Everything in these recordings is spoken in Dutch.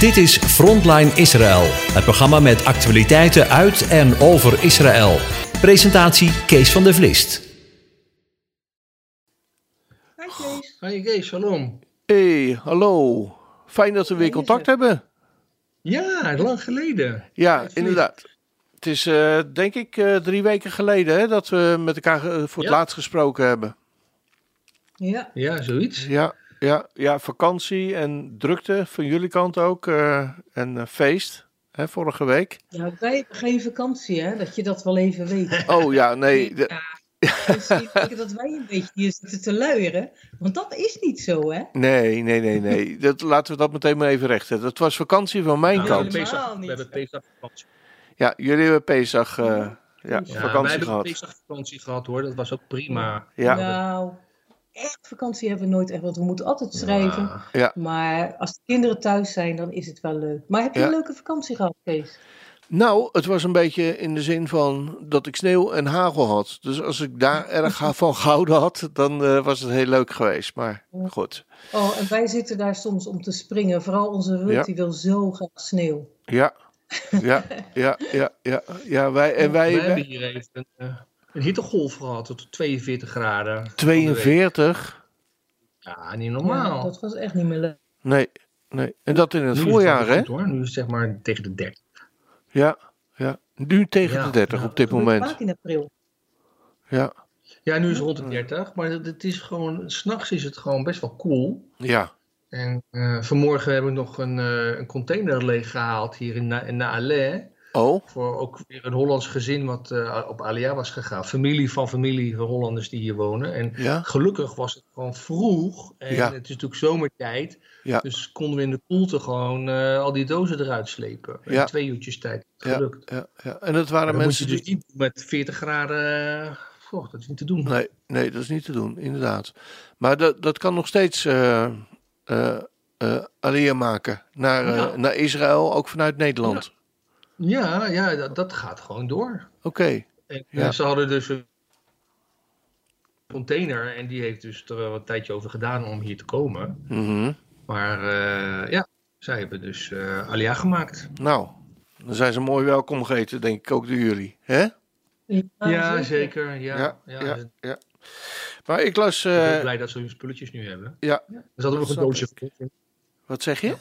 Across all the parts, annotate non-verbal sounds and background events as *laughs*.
Dit is Frontline Israël, het programma met actualiteiten uit en over Israël. Presentatie Kees van der Vlist. Hi Kees. Hi Kees, shalom. Hey, hallo. Fijn dat we weer contact hebben. Ja, lang geleden. Ja, inderdaad. Het is eh, denk ik eh, drie weken geleden hè, dat we met elkaar eh, voor het Ja. laatst gesproken hebben. Ja, Ja, zoiets. Ja, ja, ja, vakantie en drukte van jullie kant ook. eh, en eh, feest, hè, vorige week. nou, wij hebben geen vakantie, hè? Dat je dat wel even weet. *laughs* Oh ja, nee. de- *laughs* Misschien denken dat wij een beetje hier zitten te luieren. Want dat is niet zo, hè? nee, nee, nee, nee. *laughs* Dat, laten we dat meteen maar even rechten. Dat was vakantie van mijn Nou, kant. we hebben Helemaal Pesach, we niet. hebben Pesach vakantie. Ja, jullie hebben Pesach eh, ja, Ja, wij vakantie hebben gehad. Pesach vakantie gehad hoor, dat was ook prima. Ja, Nou, echt vakantie hebben we nooit echt, want we moeten altijd schrijven. Ja. ja. Maar als de kinderen thuis zijn, dan is het wel leuk. Maar heb je Ja. een leuke vakantie gehad, Kees? Nou, het was een beetje in de zin van dat ik sneeuw en hagel had. Dus als ik daar *laughs* erg van gehouden had, dan eh, was het heel leuk geweest. Maar goed, Oh, en wij zitten daar soms om te springen. Vooral onze Rut, Ja. die wil zo graag sneeuw. ja, ja, *laughs* ja, ja, ja, ja wij, en wij, We hebben hier even een, eh, een hittegolf gehad tot 42 graden. van de week. 42? Ja, niet Ja, normaal. dat was echt niet meer leuk. Nee, nee. En dat in het Nu voorjaar, hè? Nu is het zeg maar tegen de 30. Ja, ja. Nu tegen Ja, de 30 ja. op dit moment. vaak in april. Ja, Ja, nu is het rond de 30, maar het het is gewoon, s'nachts is het gewoon best wel cool. ja. En eh, vanmorgen hebben we nog een, eh, een container leeggehaald hier in, Na in. Oh, Voor ook weer een Hollands gezin wat eh, op Alia was gegaan. Familie van familie Hollanders die hier wonen. En ja, gelukkig was het gewoon vroeg. En Ja. het is natuurlijk zomertijd. Ja. Dus konden we in de koelte gewoon eh, al die dozen eruit slepen. In twee uurtjes tijd. Gelukt. ja, ja. En dat waren moet je mensen dus die... niet doen met 40 graden. goh, dat is niet te doen. Nee, nee, dat is niet te doen, inderdaad. Maar dat, dat kan nog steeds Alia maken naar, naar Israël, ook vanuit Nederland. Ja, ja dat, dat gaat gewoon door. Oké, En, Ja. ze hadden dus een container. En die heeft dus er wel een tijdje over gedaan om hier te komen. mhm. Maar eh, ja, zij hebben dus eh Alia gemaakt. nou, dan zijn ze mooi welkom geheten, denk ik ook door jullie. Hè? Ja, zeker. Ja, Ja, ja, ja, Ik. Maar ik las... ben eh, blij dat ze hun spulletjes nu hebben. ja, Er zat ook nog een doosje. wat zeg je?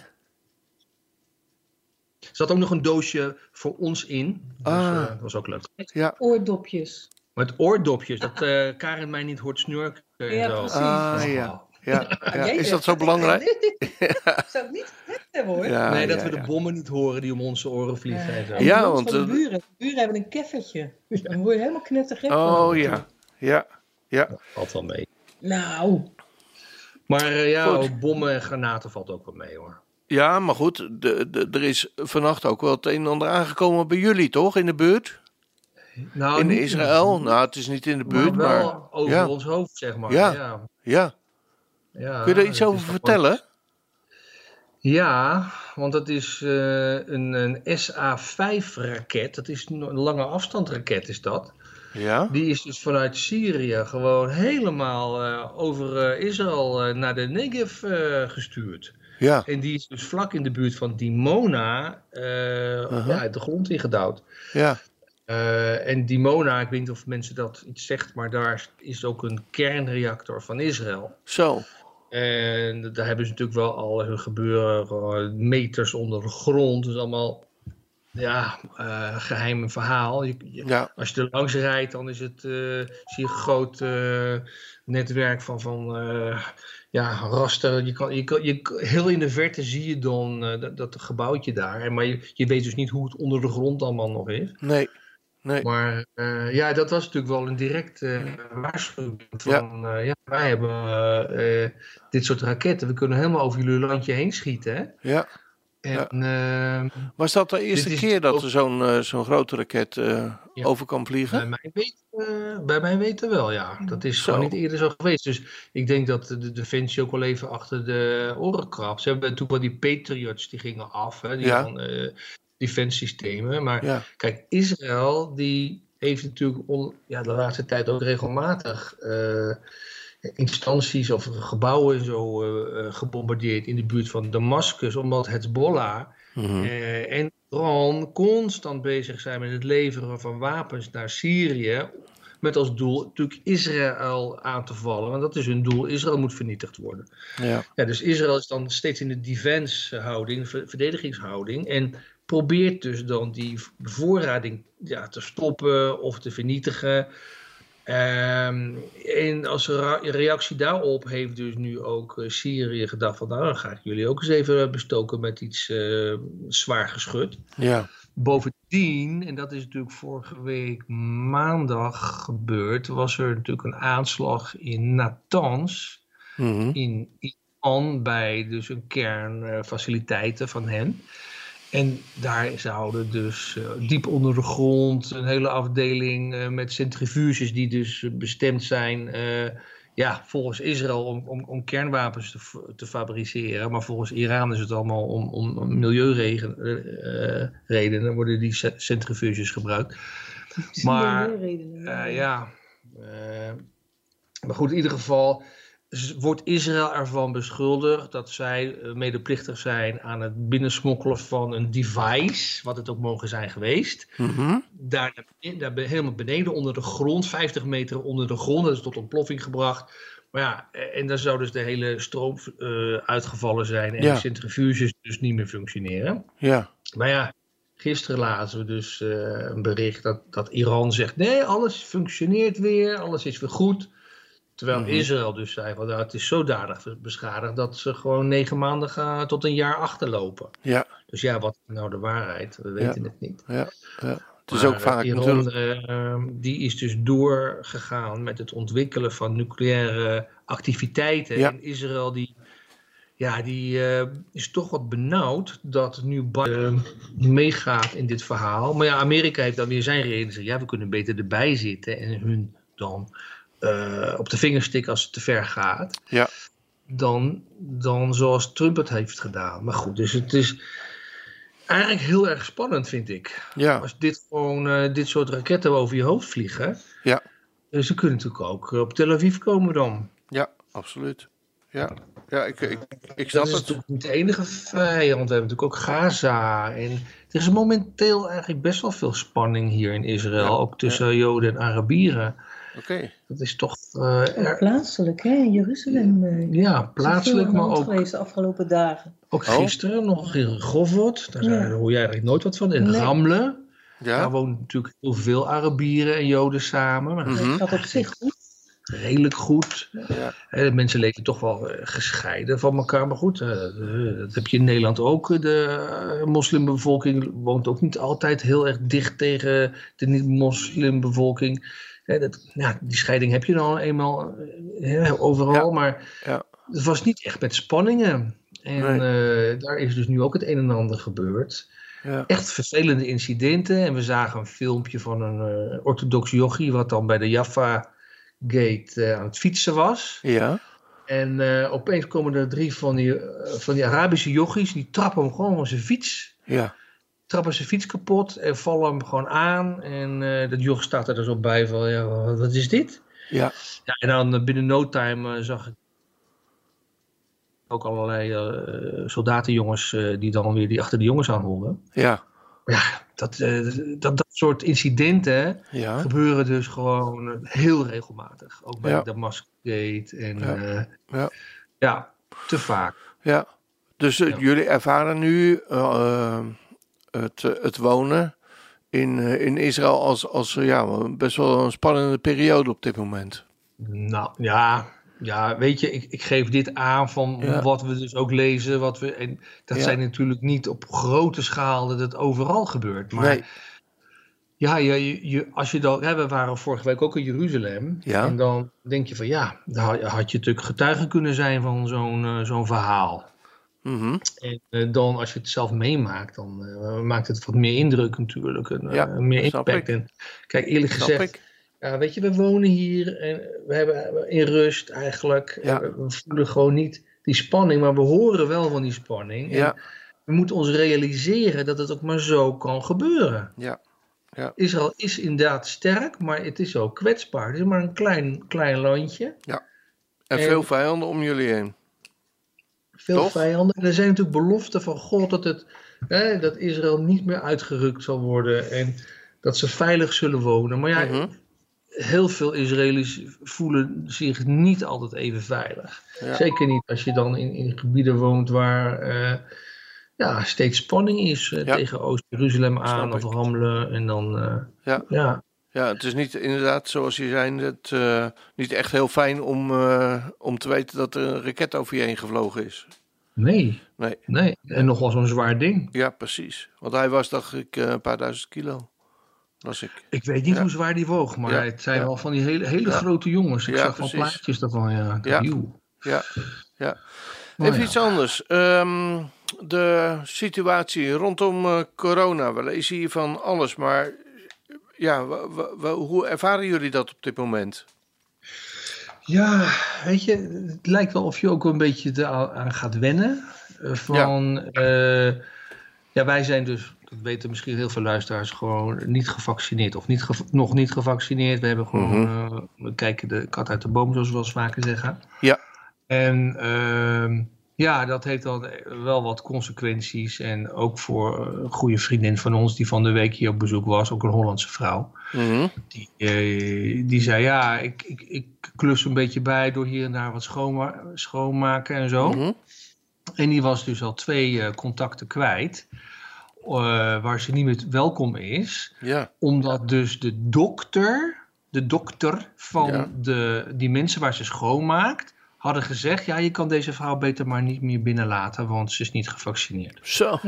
Er zat ook nog een doosje voor ons in. Dus, Ah. eh, dat was ook leuk. Ja, Oordopjes. Met oordopjes, dat eh, Karin mij niet hoort snurken. en Ja, zo. precies. ah, ja. ja, *laughs* ja. Jij Is dat zo belangrijk? *laughs* *laughs* Ik zou het niet gezegd hebben hoor. Ja, nee, dat ja, we ja. de bommen niet horen die om onze oren vliegen. en zo. En Ja, want, de eh, buren. De buren hebben een keffertje. Dan word je helemaal knettergek. van. Oh ja, ja, ja. Valt wel mee. Nou, Maar ja, Goed. bommen en granaten valt ook wel mee hoor. Ja, maar goed, de, de, er is vannacht ook wel het een en ander aangekomen bij jullie, toch? In de buurt? Nou, in Israël? Nou, het is niet in de maar buurt, wel maar... over ja. ons hoofd, zeg maar. Ja. Ja. Ja, Ja, kun je er iets over vertellen? Ja, want dat is eh, een, een SA-5-raket. Dat is een lange afstandsraket, is dat. Ja? Die is dus vanuit Syrië gewoon helemaal eh, over eh, Israël naar de Negev gestuurd. Ja, En die is dus vlak in de buurt van Dimona eh Uh-huh. ja, de grond ingedouwd. ja, Eh, en Dimona, ik weet niet of mensen dat iets zegt, maar daar is ook een kernreactor van Israël. zo. En daar hebben ze natuurlijk wel al hun gebeuren gewoon meters onder de grond. Dus allemaal ja, eh geheim verhaal. Je, je- Ja, als je er langs rijdt, dan is het, eh, zie je een groot eh, netwerk van, van eh, ja, raster. Je kan, je kan, je, heel in de verte zie je dan eh, dat, dat gebouwtje daar. Maar je, je weet dus niet hoe het onder de grond allemaal nog is. nee, nee. Maar eh, ja, dat was natuurlijk wel een directe waarschuwing van, ja. ja, wij hebben eh, eh, dit soort raketten. We kunnen helemaal over jullie landje heen schieten. Hè? Ja. En eh, Was dat de eerste keer dat ook- er zo'n eh, zo'n grote raket eh, Ja. over kan bij, vliegen? mij weet, eh, bij mij weten wel, ja. Dat is Zo. gewoon niet eerder zo geweest. Dus ik denk dat de Defensie ook wel even achter de oren krabt. Ze hebben natuurlijk wel die Patriots, die gingen af. Hè, die Ja. van, eh, defensiesystemen. Maar Ja, Kijk, Israël die heeft natuurlijk on- ja, de laatste tijd ook regelmatig eh, instanties of gebouwen zo uh, gebombardeerd in de buurt van Damascus, omdat Hezbollah Mhm. uh, en Iran constant bezig zijn met het leveren van wapens naar Syrië. Met als doel natuurlijk Israël aan te vallen. Want dat is hun doel. Israël moet vernietigd worden. Ja. Ja, dus Israël is dan steeds in de defense houding, verdedigingshouding. En probeert dus dan die bevoorrading ja, te stoppen of te vernietigen. Um, en als reactie daarop heeft dus nu ook uh, Syrië gedacht van nou dan ga ik jullie ook eens even bestoken met iets uh, zwaar geschud. Ja. Bovendien, en dat is natuurlijk vorige week maandag gebeurd, was er natuurlijk een aanslag in Natanz mm -hmm. in Iran bij dus een kernfaciliteiten van hen. En daar zouden dus uh, diep onder de grond een hele afdeling uh, met centrifuges die dus bestemd zijn, uh, ja, volgens Israël om, om, om kernwapens te, te, fabriceren. Maar volgens Iran is het allemaal om, om, om milieuredenen worden die centrifuges gebruikt. *laughs* Maar ja, maar goed, in ieder geval wordt Israël ervan beschuldigd dat zij medeplichtig zijn aan het binnensmokkelen van een device, wat het ook mogen zijn geweest. Mm -hmm. daar, daar helemaal beneden onder de grond, 50 meter onder de grond, dat is tot ontploffing gebracht. Maar ja, en daar zou dus de hele stroom uh, uitgevallen zijn en ja. de centrifuges dus niet meer functioneren. Ja. Maar ja, gisteren lazen we dus uh, een bericht dat, dat Iran zegt, nee, alles functioneert weer, alles is weer goed. Terwijl Mhm. Israël dus zei, van, nou, het is zodanig beschadigd dat ze gewoon negen maanden gaan tot een jaar achterlopen. Ja, Dus ja, wat is nou de waarheid? We weten het niet. ja, ja. Het is Maar, ook vaak Iran, natuurlijk... eh, die is dus doorgegaan met het ontwikkelen van nucleaire activiteiten. Ja. En Israël die, ja, die eh, is toch wat benauwd dat nu Biden eh, meegaat in dit verhaal. Maar ja, Amerika heeft dan weer zijn reden. Ja, we kunnen beter erbij zitten en hun dan eh, op de vingers stikken als het te ver gaat. Ja. Dan, dan zoals Trump het heeft gedaan. Maar goed, dus het is eigenlijk heel erg spannend, vind ik. Ja, Als dit gewoon eh, dit soort raketten over je hoofd vliegen. Ja. eh, Ze kunnen natuurlijk ook op Tel Aviv komen dan. ja, absoluut. Ja, ja ik, ik, ik Dat snap is het. natuurlijk niet de enige vijand. We hebben natuurlijk ook Gaza. En er is momenteel eigenlijk best wel veel spanning hier in Israël. Ja, Ook tussen Joden en Arabieren. Oké, Dat is toch eh, er- plaatselijk, hè, in Jeruzalem. eh, ja, plaatselijk, maar ook, geweest de afgelopen dagen. ook Oh. gisteren nog in Govot. Daar, Ja. hoor jij eigenlijk nooit wat van. In Nee. Ramle. ja. Daar wonen natuurlijk heel veel Arabieren en Joden samen. Maar dat. Het gaat op zich goed. redelijk goed. Ja. Hè, de mensen leven toch wel eh, gescheiden van elkaar. Maar goed, dat heb je in Nederland ook. De moslimbevolking woont ook niet altijd heel erg dicht tegen de niet-moslimbevolking. Hè, dat, ja, die scheiding heb je dan eenmaal eh, hè, overal. Ja. Maar Ja. het was niet echt met spanningen. En eh, daar is dus nu ook het een en ander gebeurd. Ja. Echt vervelende incidenten. En we zagen een filmpje van een eh, orthodox jochie... wat dan bij de Jaffa Gate aan het fietsen was. Ja. En opeens komen er drie van die, van die Arabische jochies, die trappen hem gewoon van zijn fiets. Ja. Trappen zijn fiets kapot en vallen hem gewoon aan. En eh dat joch staat er dus op bij van, ja, wat, is dit? Ja. Ja, en dan eh, binnen no time eh, zag ik ook allerlei eh, soldatenjongens die dan weer die achter de jongens aanholden. Ja. Ja, dat, dat, dat soort incidenten Ja. gebeuren dus gewoon heel regelmatig. Ook bij Ja. de. En Ja. ja. Ja. te vaak. Ja. Dus jullie ervaren nu het, eh, het wonen in, eh, in Israël als, als eh, ja, best wel een spannende periode op dit moment. Nou ja, ja weet je, ik, ik geef dit aan van Ja. wat we dus ook lezen. Wat we, en dat Ja. zijn natuurlijk niet op grote schaal dat het overal gebeurt. Maar Nee. ja, je, je, als je dan, hè, we waren vorige week ook in Jeruzalem. Ja. En dan denk je van ja, daar had- je natuurlijk getuige kunnen zijn van zo'n zo'n verhaal. Mhm. En eh, dan als je het zelf meemaakt, dan eh, maakt het wat meer indruk natuurlijk. En, eh, Ja, meer impact. En kijk, eerlijk gezegd, ja, weet je, we wonen hier en we hebben in rust eigenlijk. Ja. En We voelen gewoon niet die spanning, maar we horen wel van die spanning. En Ja. we moeten ons realiseren dat het ook maar zo kan gebeuren. Ja. Israël is inderdaad sterk, maar het is ook kwetsbaar. Het is maar een klein, klein landje. En En- veel vijanden om jullie heen. Veel Toch? vijanden. En er zijn natuurlijk beloften van God dat, het, hè, dat Israël niet meer uitgerukt zal worden. En dat ze veilig zullen wonen. Maar ja, Mhm. heel veel Israëli's voelen zich niet altijd even veilig. Ja. Zeker niet als je dan in, in gebieden woont waar eh, ja, steeds spanning is eh, Ja. tegen Oost-Jeruzalem aan of. Ramle. En dan, eh, Ja. ja. Ja, het is niet inderdaad, zoals je zei, het, eh, niet echt heel fijn om, eh, om te weten dat er een raket over je heen gevlogen is. Nee, Nee, nee. En nog wel zo'n zwaar ding. ja, precies. Want hij was, dacht ik, eh, een paar duizend kilo. Was ik. Ik weet niet Ja. hoe zwaar die woog, maar Ja, het zijn ja. wel van die hele, hele grote jongens. Ik Ja, zag van precies. plaatjes daarvan, ja. Ja. Ja, ja. Nou Even iets anders. Ehm, de situatie rondom corona. We lezen hier van alles, maar ja, hoe ervaren jullie dat op dit moment? Ja, weet je, het lijkt wel of je ook een beetje aan gaat wennen. Eh, van, ja. ja, wij zijn dus, dat weten misschien heel veel luisteraars, gewoon niet gevaccineerd of niet nog niet gevaccineerd. We hebben gewoon, eh, we kijken de kat uit de boom, zoals we wel eens vaker zeggen. Ja. En ehm, ja, dat heeft dan wel wat consequenties. En ook voor een goede vriendin van ons, die van de week hier op bezoek was, ook een Hollandse vrouw. Mhm. Die, eh, die zei, ja, ik, ik, ik klus een beetje bij door hier en daar wat schoonma schoonmaken en zo. Mhm. En die was dus al twee eh, contacten kwijt, eh, waar ze niet meer welkom is. Ja, Omdat dus de dokter, de dokter van Ja. de, die mensen waar ze schoonmaakt, hadden gezegd, ja, je kan deze vrouw beter maar niet meer binnenlaten, want ze is niet gevaccineerd. zo.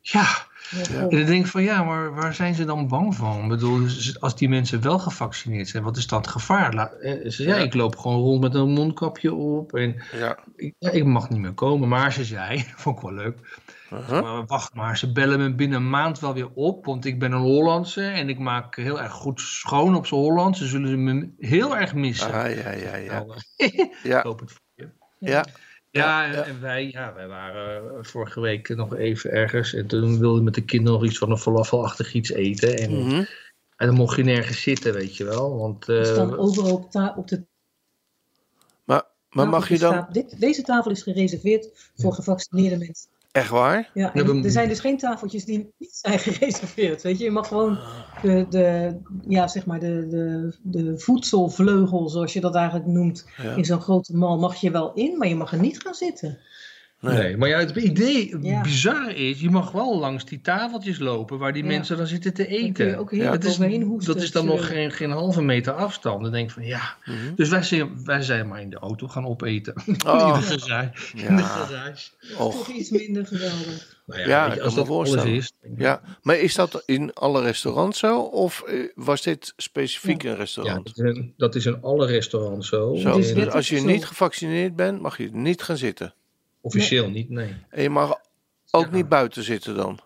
Ja. En dan denk ik van ja, maar waar zijn ze dan bang van? Ik bedoel, als die mensen wel gevaccineerd zijn, wat is dan het gevaar? Eh, Ze zei, ja, ik loop gewoon rond met een mondkapje op en Ja. ik, ja, ik mag niet meer komen. Maar ze zei, *laughs* vond ik wel leuk, Maar wacht maar, ze bellen me binnen een maand wel weer op, want ik ben een Hollandse en ik maak heel erg goed schoon op z'n Hollands. Ze zullen me heel erg missen. Ah, ja, ja, ja. Nou, *laughs* eh, ik Ja, hoop het voor je. ja. Ja, en, ja. en wij, ja, wij waren eh, vorige week nog even ergens. En toen wilde ik met de kinderen nog iets van een falafelachtig iets eten. En, Mhm. en dan mocht je nergens zitten, weet je wel. Want Er eh, staan overal op, ta- op de Maar, maar mag je dan... dit, deze tafel is gereserveerd voor gevaccineerde mensen. Echt waar? Ja, er zijn dus geen tafeltjes die niet zijn *laughs* gereserveerd. Weet je, je mag gewoon de, de, ja, zeg maar de, de, de voedselvleugel, zoals je dat eigenlijk noemt, Ja. in zo'n grote mal, mag je wel in, maar je mag er niet gaan zitten. Nee. maar ja, het idee, Ja. bizarre is, je mag wel langs die tafeltjes lopen waar die Ja. mensen dan zitten te eten. ook heel Ja. Dat is, hoesten. dat is dan nog geen, geen halve meter afstand. Dan denk ik van ja. Mhm. Dus wij zijn, wij zijn maar in de auto gaan opeten. *laughs* Oh. in de garage. In de Ja. garage. Och. Toch iets minder geweldig. Nou ja, als dat alles is. Ja, maar is dat in alle restaurants zo? Of eh, was dit specifiek een Ja, restaurant? dat is, in, dat is in alle restaurants zo. En- dus als je zo. niet gevaccineerd bent, mag je niet gaan zitten. Officieel niet, nee. En je mag ook Ja. niet buiten zitten dan.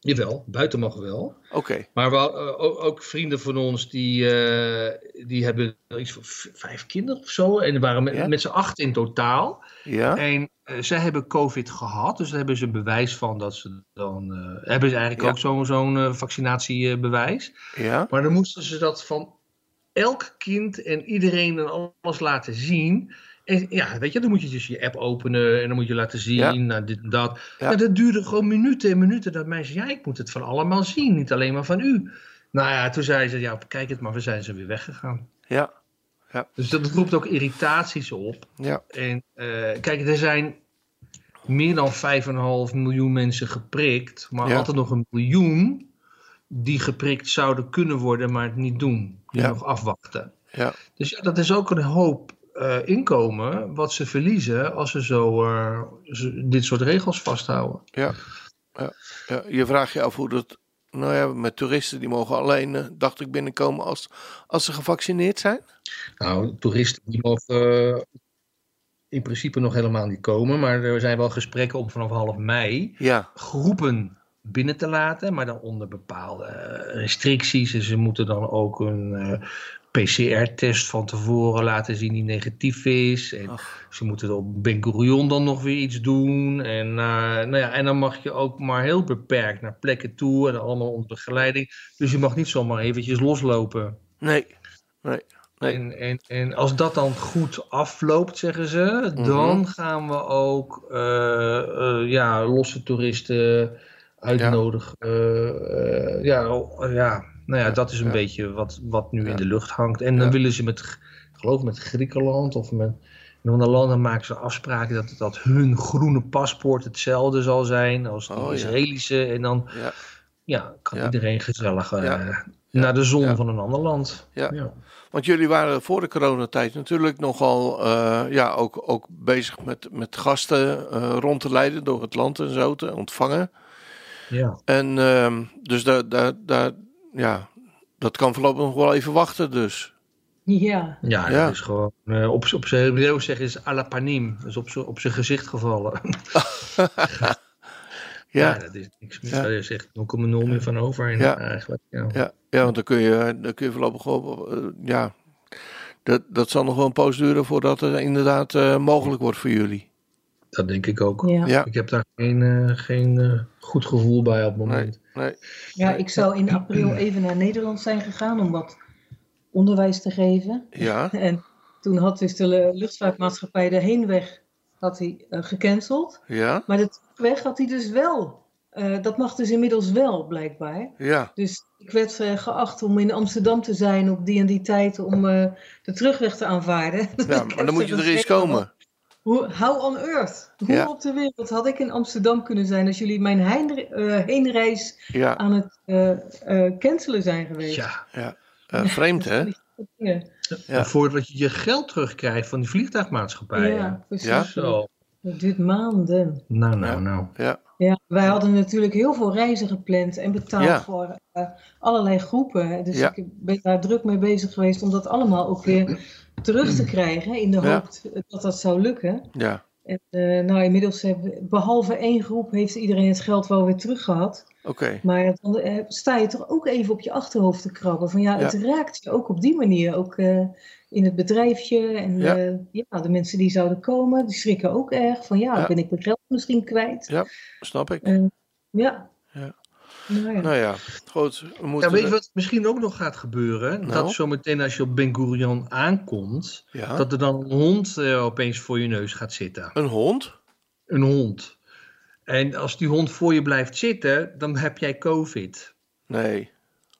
Jawel, buiten mag wel. Oké, Maar wel, eh, ook, ook vrienden van ons die, eh, die hebben iets van vijf kinderen of zo. En die waren met, Ja? met z'n acht in totaal. ja. En eh, zij hebben COVID gehad. Dus daar hebben ze bewijs van dat ze dan. eh, hebben ze eigenlijk Ja. ook zo'n zo'n vaccinatiebewijs. Ja, Maar dan moesten ze dat van elk kind en iedereen en alles laten zien. En ja, weet je, dan moet je dus je app openen en dan moet je laten zien, Ja. nou, dit en dat. Ja. Ja. dat duurde gewoon minuten en minuten. Dat mensen, ja, ik moet het van allemaal zien, niet alleen maar van u. Nou ja, toen zei ze, ja, kijk het maar, we zijn ze weer weggegaan. ja, Dus dat roept ook irritaties op. ja, En eh, kijk, er zijn meer dan 5,5 miljoen mensen geprikt, maar Ja. altijd nog een miljoen die geprikt zouden kunnen worden, maar het niet doen. Die Ja. nog afwachten. ja. Dus ja, dat is ook een hoop eh, inkomen wat ze verliezen als ze zo eh, dit soort regels vasthouden. ja. Je vraagt je af hoe dat... Nou ja, met toeristen die mogen alleen, eh, dacht ik, binnenkomen als, als ze gevaccineerd zijn. Nou, toeristen die mogen in principe nog helemaal niet komen, maar er zijn wel gesprekken om vanaf half mei Ja, groepen binnen te laten, maar dan onder bepaalde restricties. En ze moeten dan ook een eh, PCR-test van tevoren laten zien die negatief is. En Ach. ze moeten op Ben Gurion dan nog weer iets doen. En, eh, nou ja, en dan mag je ook maar heel beperkt naar plekken toe en allemaal onder begeleiding. Dus je mag niet zomaar eventjes loslopen. nee, nee. Nee. En, en, en als dat dan goed afloopt, zeggen ze, Mhm. dan gaan we ook eh, eh, ja, losse toeristen uitnodigen. Ja, ja, nou ja, dat is een beetje wat, wat nu in de lucht hangt. En dan willen ze met, ik geloof met Griekenland of met in andere landen maken ze afspraken dat, dat hun groene paspoort hetzelfde zal zijn als de Oh, ja. Israëlische. En dan Ja. ja, kan Ja. iedereen gezellig eh, naar de zon van een ander land. Ja. Want jullie waren voor de coronatijd natuurlijk nogal eh, ja, ook, ook bezig met, met gasten eh, rond te leiden door het land en zo te ontvangen. ja. En ehm, dus daar, daar, daar, ja, dat kan voorlopig nog wel even wachten dus. Ja, Ja, Ja. dat is gewoon eh, op, op zijn Hebreeuws zeggen is à la panim. Dus op zijn op zijn gezicht gevallen. *laughs* ja. Ja, dat is niks meer. Ja. Daar is echt 0,0 meer van over en, Ja. eigenlijk. Ja. ja, ja, want dan kun je, dan kun je voorlopig wel, eh, ja, dat, dat zal nog wel een poos duren voordat het inderdaad eh, mogelijk wordt voor jullie. Dat denk ik ook. ja. Ja, Ik heb daar geen, eh, geen goed gevoel bij op het moment. nee, ja, ik zou in april even naar Nederland zijn gegaan om wat onderwijs te geven. ja, *laughs* En toen had dus de luchtvaartmaatschappij de heenweg had hij, eh, gecanceld. ja, Maar de terugweg had hij dus wel. Eh, dat mag dus inmiddels wel, blijkbaar. ja, Dus ik werd eh, geacht om in Amsterdam te zijn op die en die tijd om de terugweg te aanvaarden. *laughs* ja, maar dan moet je er eens komen. Hoe, how on earth? Hoe Ja. op de wereld had ik in Amsterdam kunnen zijn als jullie mijn heen, eh, heenreis Ja, aan het eh, eh, cancelen zijn geweest? Ja. ja. Eh, vreemd hè? *laughs* Ja, Ja. Voordat je je geld terugkrijgt van die vliegtuigmaatschappijen. ja precies. Ja? Zo. Het duurt maanden. Nou, nou, nou. Ja, Ja, wij hadden natuurlijk heel veel reizen gepland en betaald Ja. voor eh, allerlei groepen. Dus Ja. ik ben daar druk mee bezig geweest om dat allemaal ook weer terug te krijgen. In de Ja. hoop dat dat zou lukken. ja, En, eh, nou, inmiddels hebben, behalve één groep heeft iedereen het geld wel weer terug gehad. oké. Maar dan eh, sta je toch ook even op je achterhoofd te krabben. Van ja, Ja. het raakt je ook op die manier. Ook eh, in het bedrijfje. En Ja. ja. ja, de mensen die zouden komen, die schrikken ook erg. Van ja, Ja. ben ik mijn geld misschien kwijt? Ja, snap ik. Eh, ja. Ja. Nou ja. Nou ja, goed. We moeten Ja, weet je wat misschien ook nog gaat gebeuren? Nou? Dat zometeen als je op Ben Gurion aankomt, Ja, dat er dan een hond eh, opeens voor je neus gaat zitten. een hond? Een hond. En als die hond voor je blijft zitten, dan heb jij COVID. Nee.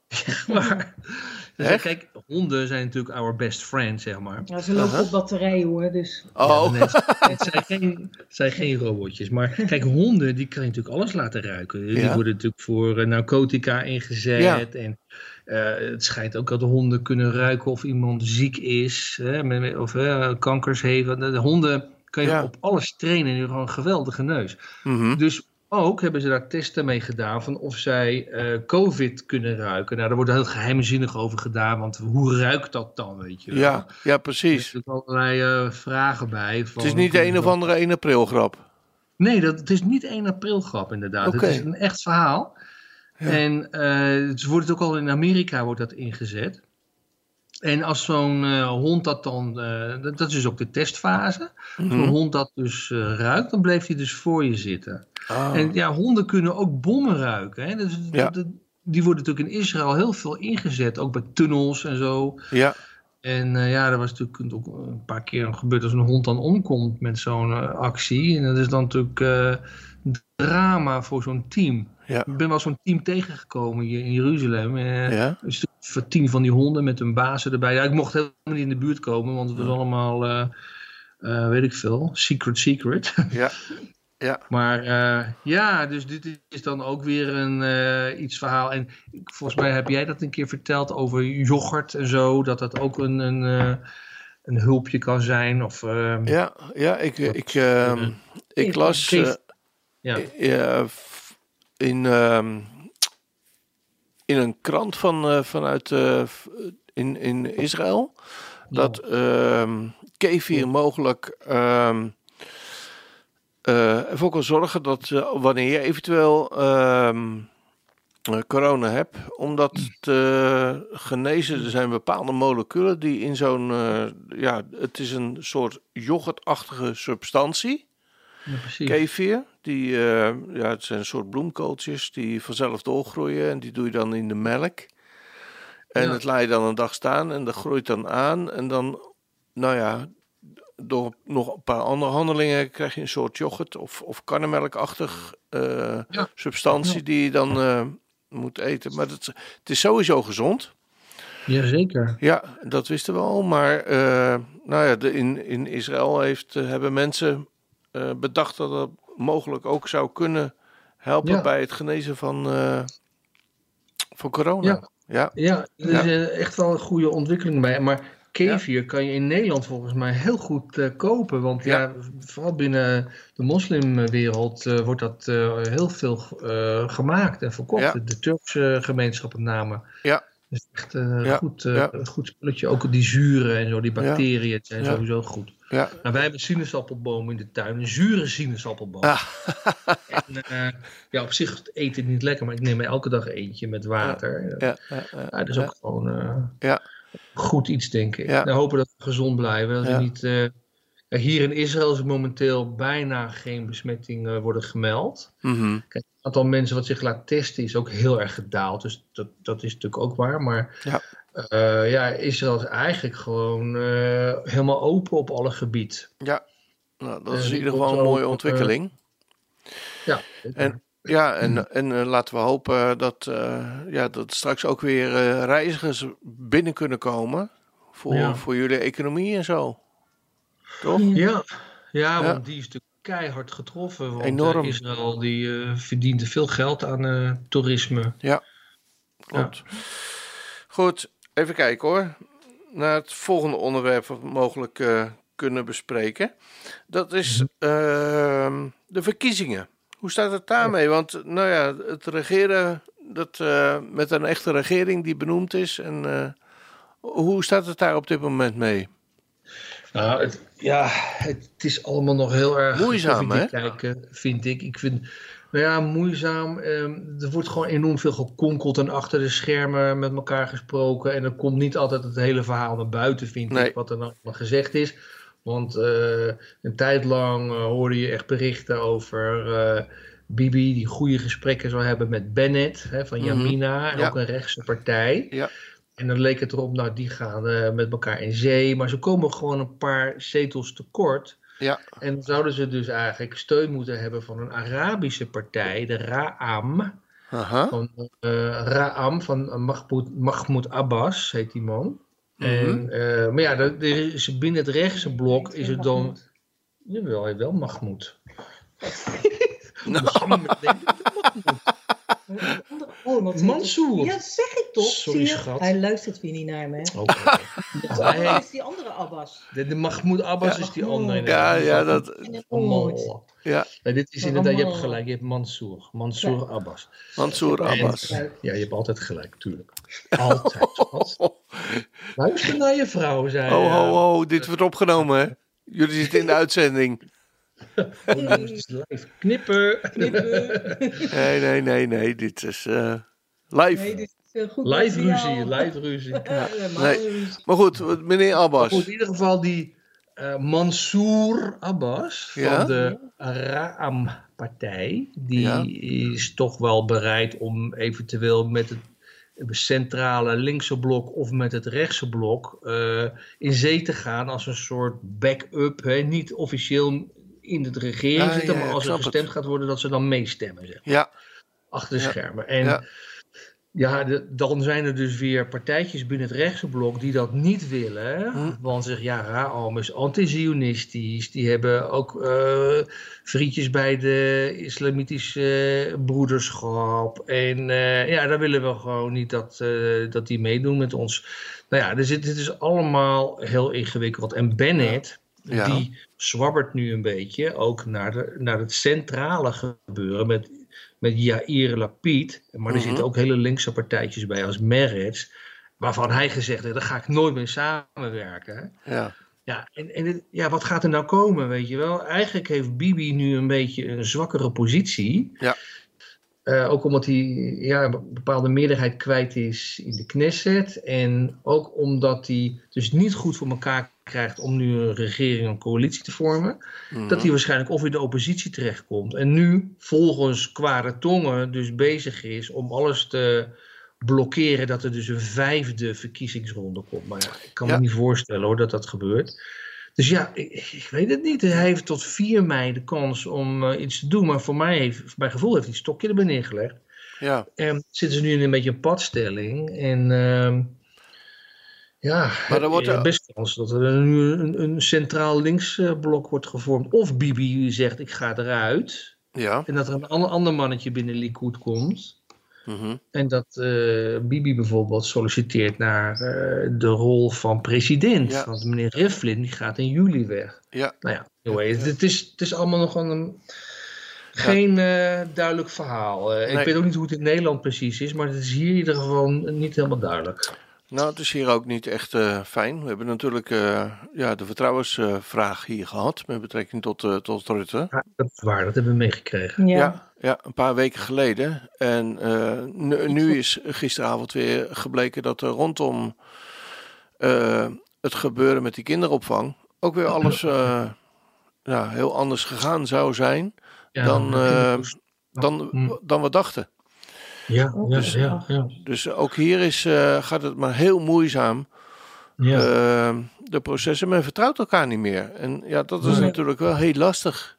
*laughs* maar, *laughs* dus kijk, honden zijn natuurlijk our best friend, zeg maar. Ja, ze lopen Aha. op batterij hoor, dus Oh, Ja, het, het zijn geen, het zijn geen robotjes. Maar kijk, honden, die kan je natuurlijk alles laten ruiken. Die Ja. worden natuurlijk voor eh, narcotica ingezet. Ja. En eh, het schijnt ook dat honden kunnen ruiken of iemand ziek is. Hè, met- met- of eh, kankers heeft. De, de honden kan je Ja. op alles trainen en die hebben gewoon een geweldige neus. mhm. Dus ook hebben ze daar testen mee gedaan van of zij eh, COVID kunnen ruiken. Nou, daar wordt heel geheimzinnig over gedaan, want hoe ruikt dat dan, weet je wel? ja, ja, Er precies. zitten allerlei eh, vragen bij. Van, Het is niet de een of andere 1 april grap. Nee, dat, het is niet 1 april grap inderdaad. Het is een echt verhaal. Ja. En het wordt ook al in Amerika wordt dat ingezet. En als zo'n eh, hond dat dan, eh, dat, dat is dus ook de testfase. Als een hond dat dus eh, ruikt, dan bleef hij dus voor je zitten. Ah, En ja, honden kunnen ook bommen ruiken. Hè? Dus, Ja. dat- die worden natuurlijk in Israël heel veel ingezet, ook bij tunnels en zo. ja, En ja, er was natuurlijk ook een paar keer gebeurd als een hond dan omkomt met zo'n actie. En dat is dan natuurlijk drama voor zo'n team. ja, Ik ben wel zo'n team tegengekomen hier in Jeruzalem. Eh, ja. Een stuk van tien van die honden met hun bazen erbij. Ja, ik mocht helemaal niet in de buurt komen, want het was allemaal, eh, eh, weet ik veel, secret secret. Ja, *laughs* ja, Maar ja, dus dit is dan ook weer een iets verhaal. En ik- volgens mij heb jij dat een keer verteld over yoghurt en zo. Dat dat ook een, een, een hulpje kan zijn. Of, eh, ja, ja. Ik, ik, ehm, ik las eh, Geef- ja. eh, f- in, ehm, in een krant van, eh, vanuit eh, in, in Israël dat ehm kefir mogelijk ehm eh, ervoor kan zorgen dat eh, wanneer je eventueel eh, corona hebt, om dat te genezen, er zijn bepaalde moleculen die in zo'n, eh, ja, het is een soort yoghurtachtige substantie, ja, kefir. Die, eh, ja, het zijn een soort bloemkooltjes die vanzelf doorgroeien en die doe je dan in de melk. En Ja. het laat je dan een dag staan en dat groeit dan aan. En dan, nou ja, door nog een paar andere handelingen krijg je een soort yoghurt of, of karnemelkachtig eh, Ja. substantie die je dan eh, moet eten. Maar dat, het is sowieso gezond. Jazeker. Ja, dat wisten we al. Maar nou ja, de, in, in Israël heeft, hebben mensen eh, bedacht dat dat mogelijk ook zou kunnen helpen Ja. bij het genezen van, eh, van corona. Ja. Ja. Er is eh, echt wel een goede ontwikkeling bij. Maar kefir kan je in Nederland volgens mij heel goed kopen. Want ja. Vooral binnen de moslimwereld wordt dat heel veel gemaakt en verkocht. De Turkse gemeenschappen met name. Ja. Dus echt een goed, goed spulletje. Ook die zuren en zo, die bacteriën het zijn sowieso goed. Ja. Nou, wij hebben sinaasappelbomen in de tuin. Een zure sinaasappelboom. Ah. *laughs* En, eh, ja, op zich eten het niet lekker, maar ik neem elke dag eentje met water. Ja, ja, ja, Ja, dat is ook gewoon eh, Ja. goed iets, denk ik. Ja. We hopen dat we gezond blijven. Dat we niet, ja, hier in Israël is momenteel bijna geen besmettingen worden gemeld. Mhm. Kijk, het aantal mensen wat zich laat testen is ook heel erg gedaald. Dus dat, dat is natuurlijk ook waar. Maar Ja. eh, ja, Israël is eigenlijk gewoon eh, helemaal open op alle gebied. Ja, nou, dat is in ieder geval een mooie eh, ontwikkeling. Ja, En- Ja, en, en laten we hopen dat, eh, ja, dat straks ook weer eh, reizigers binnen kunnen komen voor, Ja. voor jullie economie en zo. Toch? Ja, ja, Ja. want die is natuurlijk keihard getroffen. Want Enorm. Israël die, eh, verdient veel geld aan eh, toerisme. Klopt. Goed, even kijken hoor. Naar het volgende onderwerp wat we mogelijk eh, kunnen bespreken. Dat is ehm, de verkiezingen. Hoe staat het daarmee? Want nou ja, het regeren dat, eh, met een echte regering die benoemd is. En, eh, hoe staat het daar op dit moment mee? Nou, het, ja, het is allemaal nog heel erg Moeizaam, koffiedik kijken, vind ik. Ik vind, nou ja, moeizaam. ehm, er wordt gewoon enorm veel gekonkeld en achter de schermen met elkaar gesproken. En er komt niet altijd het hele verhaal naar buiten, vind Nee. ik, wat er allemaal gezegd is. Want eh, een tijd lang eh, hoorde je echt berichten over eh, Bibi, die goede gesprekken zou hebben met Bennett hè, van Mhm. Jamina, Ja. ook een rechtse partij. Ja. En dan leek het erop, nou, die gaan met elkaar in zee. Maar ze komen gewoon een paar zetels tekort. Ja. En dan zouden ze dus eigenlijk steun moeten hebben van een Arabische partij, de Ra'am. Aha. Van eh, Ra'am, van Mahmoud, Mahmoud Abbas, heet die man. Mhm. En, eh, maar ja, dat- is, binnen het rechtse blok is het dan... Mahmoud. Jawel, wel Mahmoud. *laughs* Nou. Oh, wat Mansour. Ja, zeg ik toch? Sorry, Zie je? schat. Hij luistert weer niet naar me. hè? Oké. *laughs* Dat is die andere Abbas. de, de Mahmoud Abbas Ja. is die andere. Ja, ja, dat, ja. Nee, dit is inderdaad, je hebt gelijk, je hebt Mansour. Mansour Abbas. Mansour En- Abbas. Ja, je hebt altijd gelijk, tuurlijk. Altijd. *laughs* Luister naar je vrouw, zei Ho, eh, ho, ho, dit wordt opgenomen, hè? Jullie zitten in de uitzending. *laughs* is live. Knippen. Knippen. Nee, nee, nee, nee, dit is eh, live. Nee, dit is eh, goed Live ruzie, live ruzie. Nee. Maar goed, meneer Abbas. goed, in ieder geval die eh, Mansour Abbas Ja? van de Ra'am-partij, die Ja. is toch wel bereid om eventueel met het centrale linkse blok of met het rechtse blok eh, in zee te gaan als een soort backup. Hè? Niet officieel in de regering Ah, zitten, maar als er het. gestemd gaat worden, dat ze dan meestemmen. Zeg. Ja, achter de schermen. En Ja. de- dan zijn er dus weer partijtjes binnen het rechtse blok die dat niet willen. Hm. Want ze zeggen, ja, Raam is anti-Zionistisch. Die hebben ook eh, vriendjes bij de islamitische broederschap. En eh, ja, daar willen we gewoon niet dat, eh, dat die meedoen met ons. Nou ja, dus dit, dit is allemaal heel ingewikkeld. En Bennett, Ja. Die zwabbert nu een beetje ook naar, de, naar het centrale gebeuren met, met Yair Lapid. Maar er Mhm. zitten ook hele linkse partijtjes bij als Meretz. Waarvan hij gezegd heeft, daar ga ik nooit mee samenwerken. ja. Ja, en, en het- ja, wat gaat er nou komen, weet je wel? Eigenlijk heeft Bibi nu een beetje een zwakkere positie. Ja. Eh, ook omdat hij ja, een bepaalde meerderheid kwijt is in de Knesset. En ook omdat hij dus niet goed voor elkaar krijgt om nu een regering, een coalitie te vormen. Mhm. Dat hij waarschijnlijk of in de oppositie terechtkomt. En nu volgens kwade tongen dus bezig is om alles te blokkeren dat er dus een vijfde verkiezingsronde komt. Maar ja, ik kan Ja. me niet voorstellen hoor dat dat gebeurt. Dus ja, ik, ik weet het niet. Hij heeft tot 4 mei de kans om eh, iets te doen. Maar voor mij, heeft, voor mijn gevoel, heeft hij het stokje erbij neergelegd. Ja, En zitten ze nu in een beetje een padstelling. En ehm, ja, Maar dan wordt er best kans dat er nu een, een centraal linksblok wordt gevormd. Of Bibi zegt ik ga eruit. ja. En dat er een ander, ander mannetje binnen Likud komt. mhm, En dat eh, Bibi bijvoorbeeld solliciteert naar eh, de rol van president. Ja. Want meneer Rivlin die gaat in juli weg. ja. Nou ja, anyway, het, het is, het is allemaal nog een, geen eh, duidelijk verhaal. Eh, Nee. Ik weet ook niet hoe het in Nederland precies is, maar het is hier in ieder geval niet helemaal duidelijk. Nou, het is hier ook niet echt eh, fijn. We hebben natuurlijk eh, ja, de vertrouwensvraag hier gehad met betrekking tot, eh, tot Rutte. Ja, dat is waar, dat hebben we meegekregen. Ja. Ja, ja, een paar weken geleden. En eh, nu, nu is gisteravond weer gebleken dat er rondom eh, het gebeuren met die kinderopvang ook weer alles eh, ja, heel anders gegaan zou zijn Ja, dan, eh, dan, Mm. dan we dachten. Ja, ja, dus- ja, ja, Dus ook hier is, eh, gaat het maar heel moeizaam. ja. Eh, de processen, men vertrouwt elkaar niet meer. En ja, dat is natuurlijk wel heel lastig.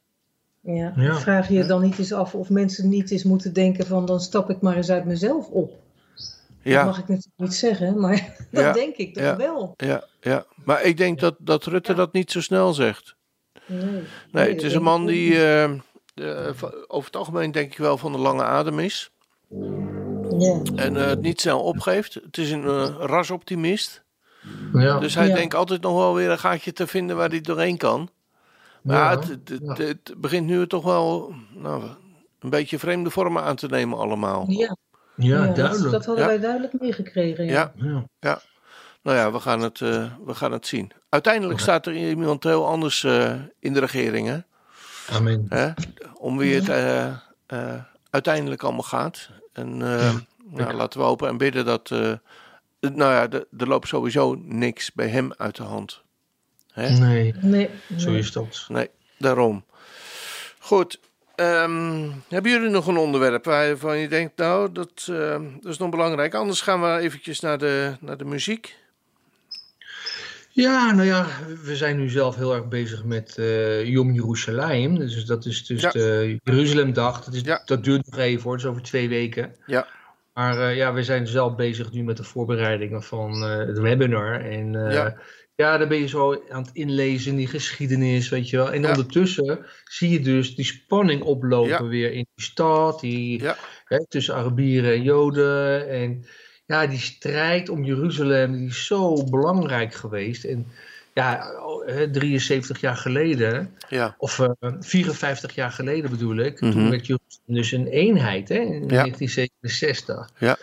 Ja. Ja. Vraag je je dan niet eens af of mensen niet eens moeten denken van dan stap ik maar eens uit mezelf op. Dat Ja, mag ik natuurlijk niet zeggen, maar *laughs* dat Ja. denk ik toch Ja. wel. ja, ja. Maar ik denk dat, dat Rutte dat niet zo snel zegt. Nee, Nee, dat het is een man die eh, eh, over het algemeen denk ik wel van de lange adem is. Ja. En eh, het niet snel opgeeft. Het is een eh, rasoptimist. ja. Dus hij Ja. denkt altijd nog wel weer een gaatje te vinden waar hij doorheen kan. Maar Ja, het, het, het, ja. het begint nu toch wel nou, een beetje vreemde vormen aan te nemen allemaal. Ja, ja, dat, duidelijk. dat hadden Ja. wij duidelijk meegekregen. Ja. Ja, Ja. nou ja, we gaan het, eh, we gaan het zien. Uiteindelijk staat er iemand heel anders eh, in de regering, hè? Amen. hè? Om wie het uiteindelijk allemaal gaat. En eh, nou, laten we hopen en bidden dat. eh, nou ja, er er loopt sowieso niks bij hem uit de hand. Hè? Nee, Nee, zo nee. is dat. Nee, daarom. Goed. ehm, hebben jullie nog een onderwerp waarvan je denkt, nou, dat, eh, dat is nog belangrijk. Anders gaan we eventjes naar de, naar de muziek. Ja, nou ja, we zijn nu zelf heel erg bezig met eh Yom Yerushalayim. Dus dat is dus Ja. de Jeruzalemdag. Dat, is, Ja. dat duurt nog even hoor, dat is over twee weken. Ja. Maar eh, ja, we zijn zelf bezig nu met de voorbereidingen van eh, het webinar. En Ja. ja. dan ben je zo aan het inlezen in die geschiedenis, weet je wel. En ondertussen zie je dus die spanning oplopen weer in die stad. Die, hè, tussen Arabieren en Joden. En ja, die strijd om Jeruzalem die is zo belangrijk geweest. En ja, hè, 73 jaar geleden, Ja, of eh, 54 jaar geleden bedoel ik, Mhm. toen werd Jeruzalem dus een eenheid hè, in Ja. 1967. Ja.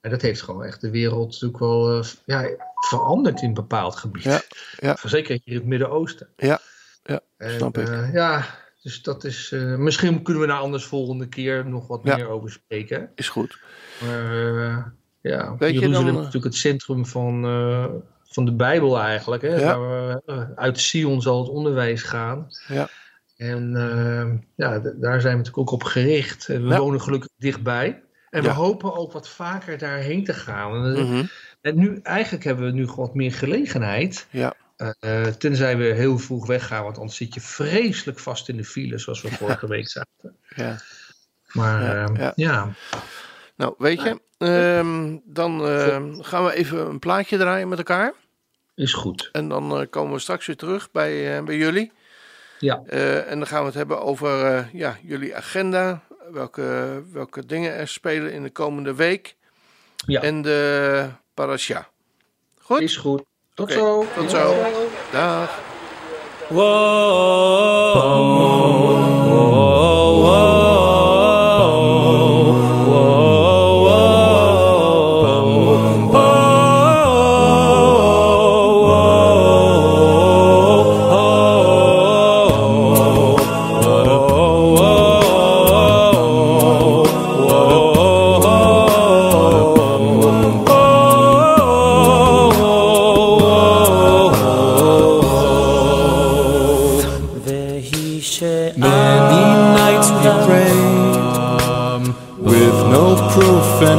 En dat heeft gewoon echt de wereld natuurlijk wel eh, ja, veranderd in een bepaald gebied. Ja, ja. Zeker hier in het Midden-Oosten. Ja, ja, En, snap ik. eh, ja, dus dat is. eh, misschien kunnen we daar anders volgende keer nog wat Ja. meer over spreken. is goed. Maar eh, ja, Weet je Jeruzalem dan, is eh, natuurlijk het centrum van, eh, van de Bijbel eigenlijk. Hè? Ja. Waar we, eh, uit Sion zal het onderwijs gaan. Ja. En ja, daar zijn we natuurlijk ook op gericht. En we Ja. wonen gelukkig dichtbij. En we hopen ook wat vaker daarheen te gaan. En, Mhm. en nu, eigenlijk hebben we nu gewoon wat meer gelegenheid. Ja. Eh, tenzij we heel vroeg weggaan, want anders zit je vreselijk vast in de file, zoals we vorige week zaten. ja. Maar Ja, ja. Nou, weet je, Ehm, dan ehm, gaan we even een plaatje draaien met elkaar. Is goed. En dan eh, komen we straks weer terug bij, eh, bij jullie. Ja. Eh, en dan gaan we het hebben over ja, jullie agenda. Welke, welke dingen er spelen in de komende week. Ja. En de parasha. Goed? Is goed. Tot zo. Tot zo. Dag. Wow.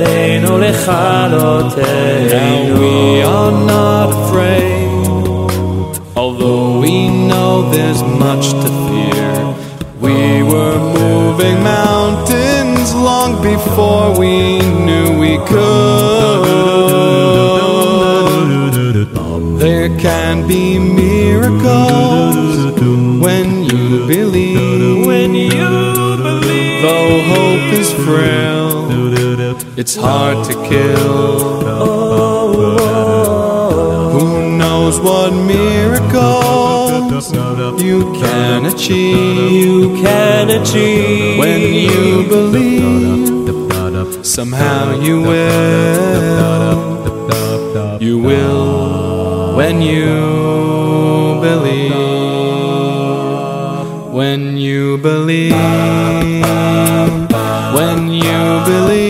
עמד עלינו Now לכלותנו. we are not afraid, although we know there's much to fear. We were moving mountains long before we knew we could. There can be miracles when you believe. When you believe, though hope is frail, it's hard to kill. Who knows what miracles you can achieve? You can achieve when you believe. Somehow you will. You will when you believe. When you believe. When you believe.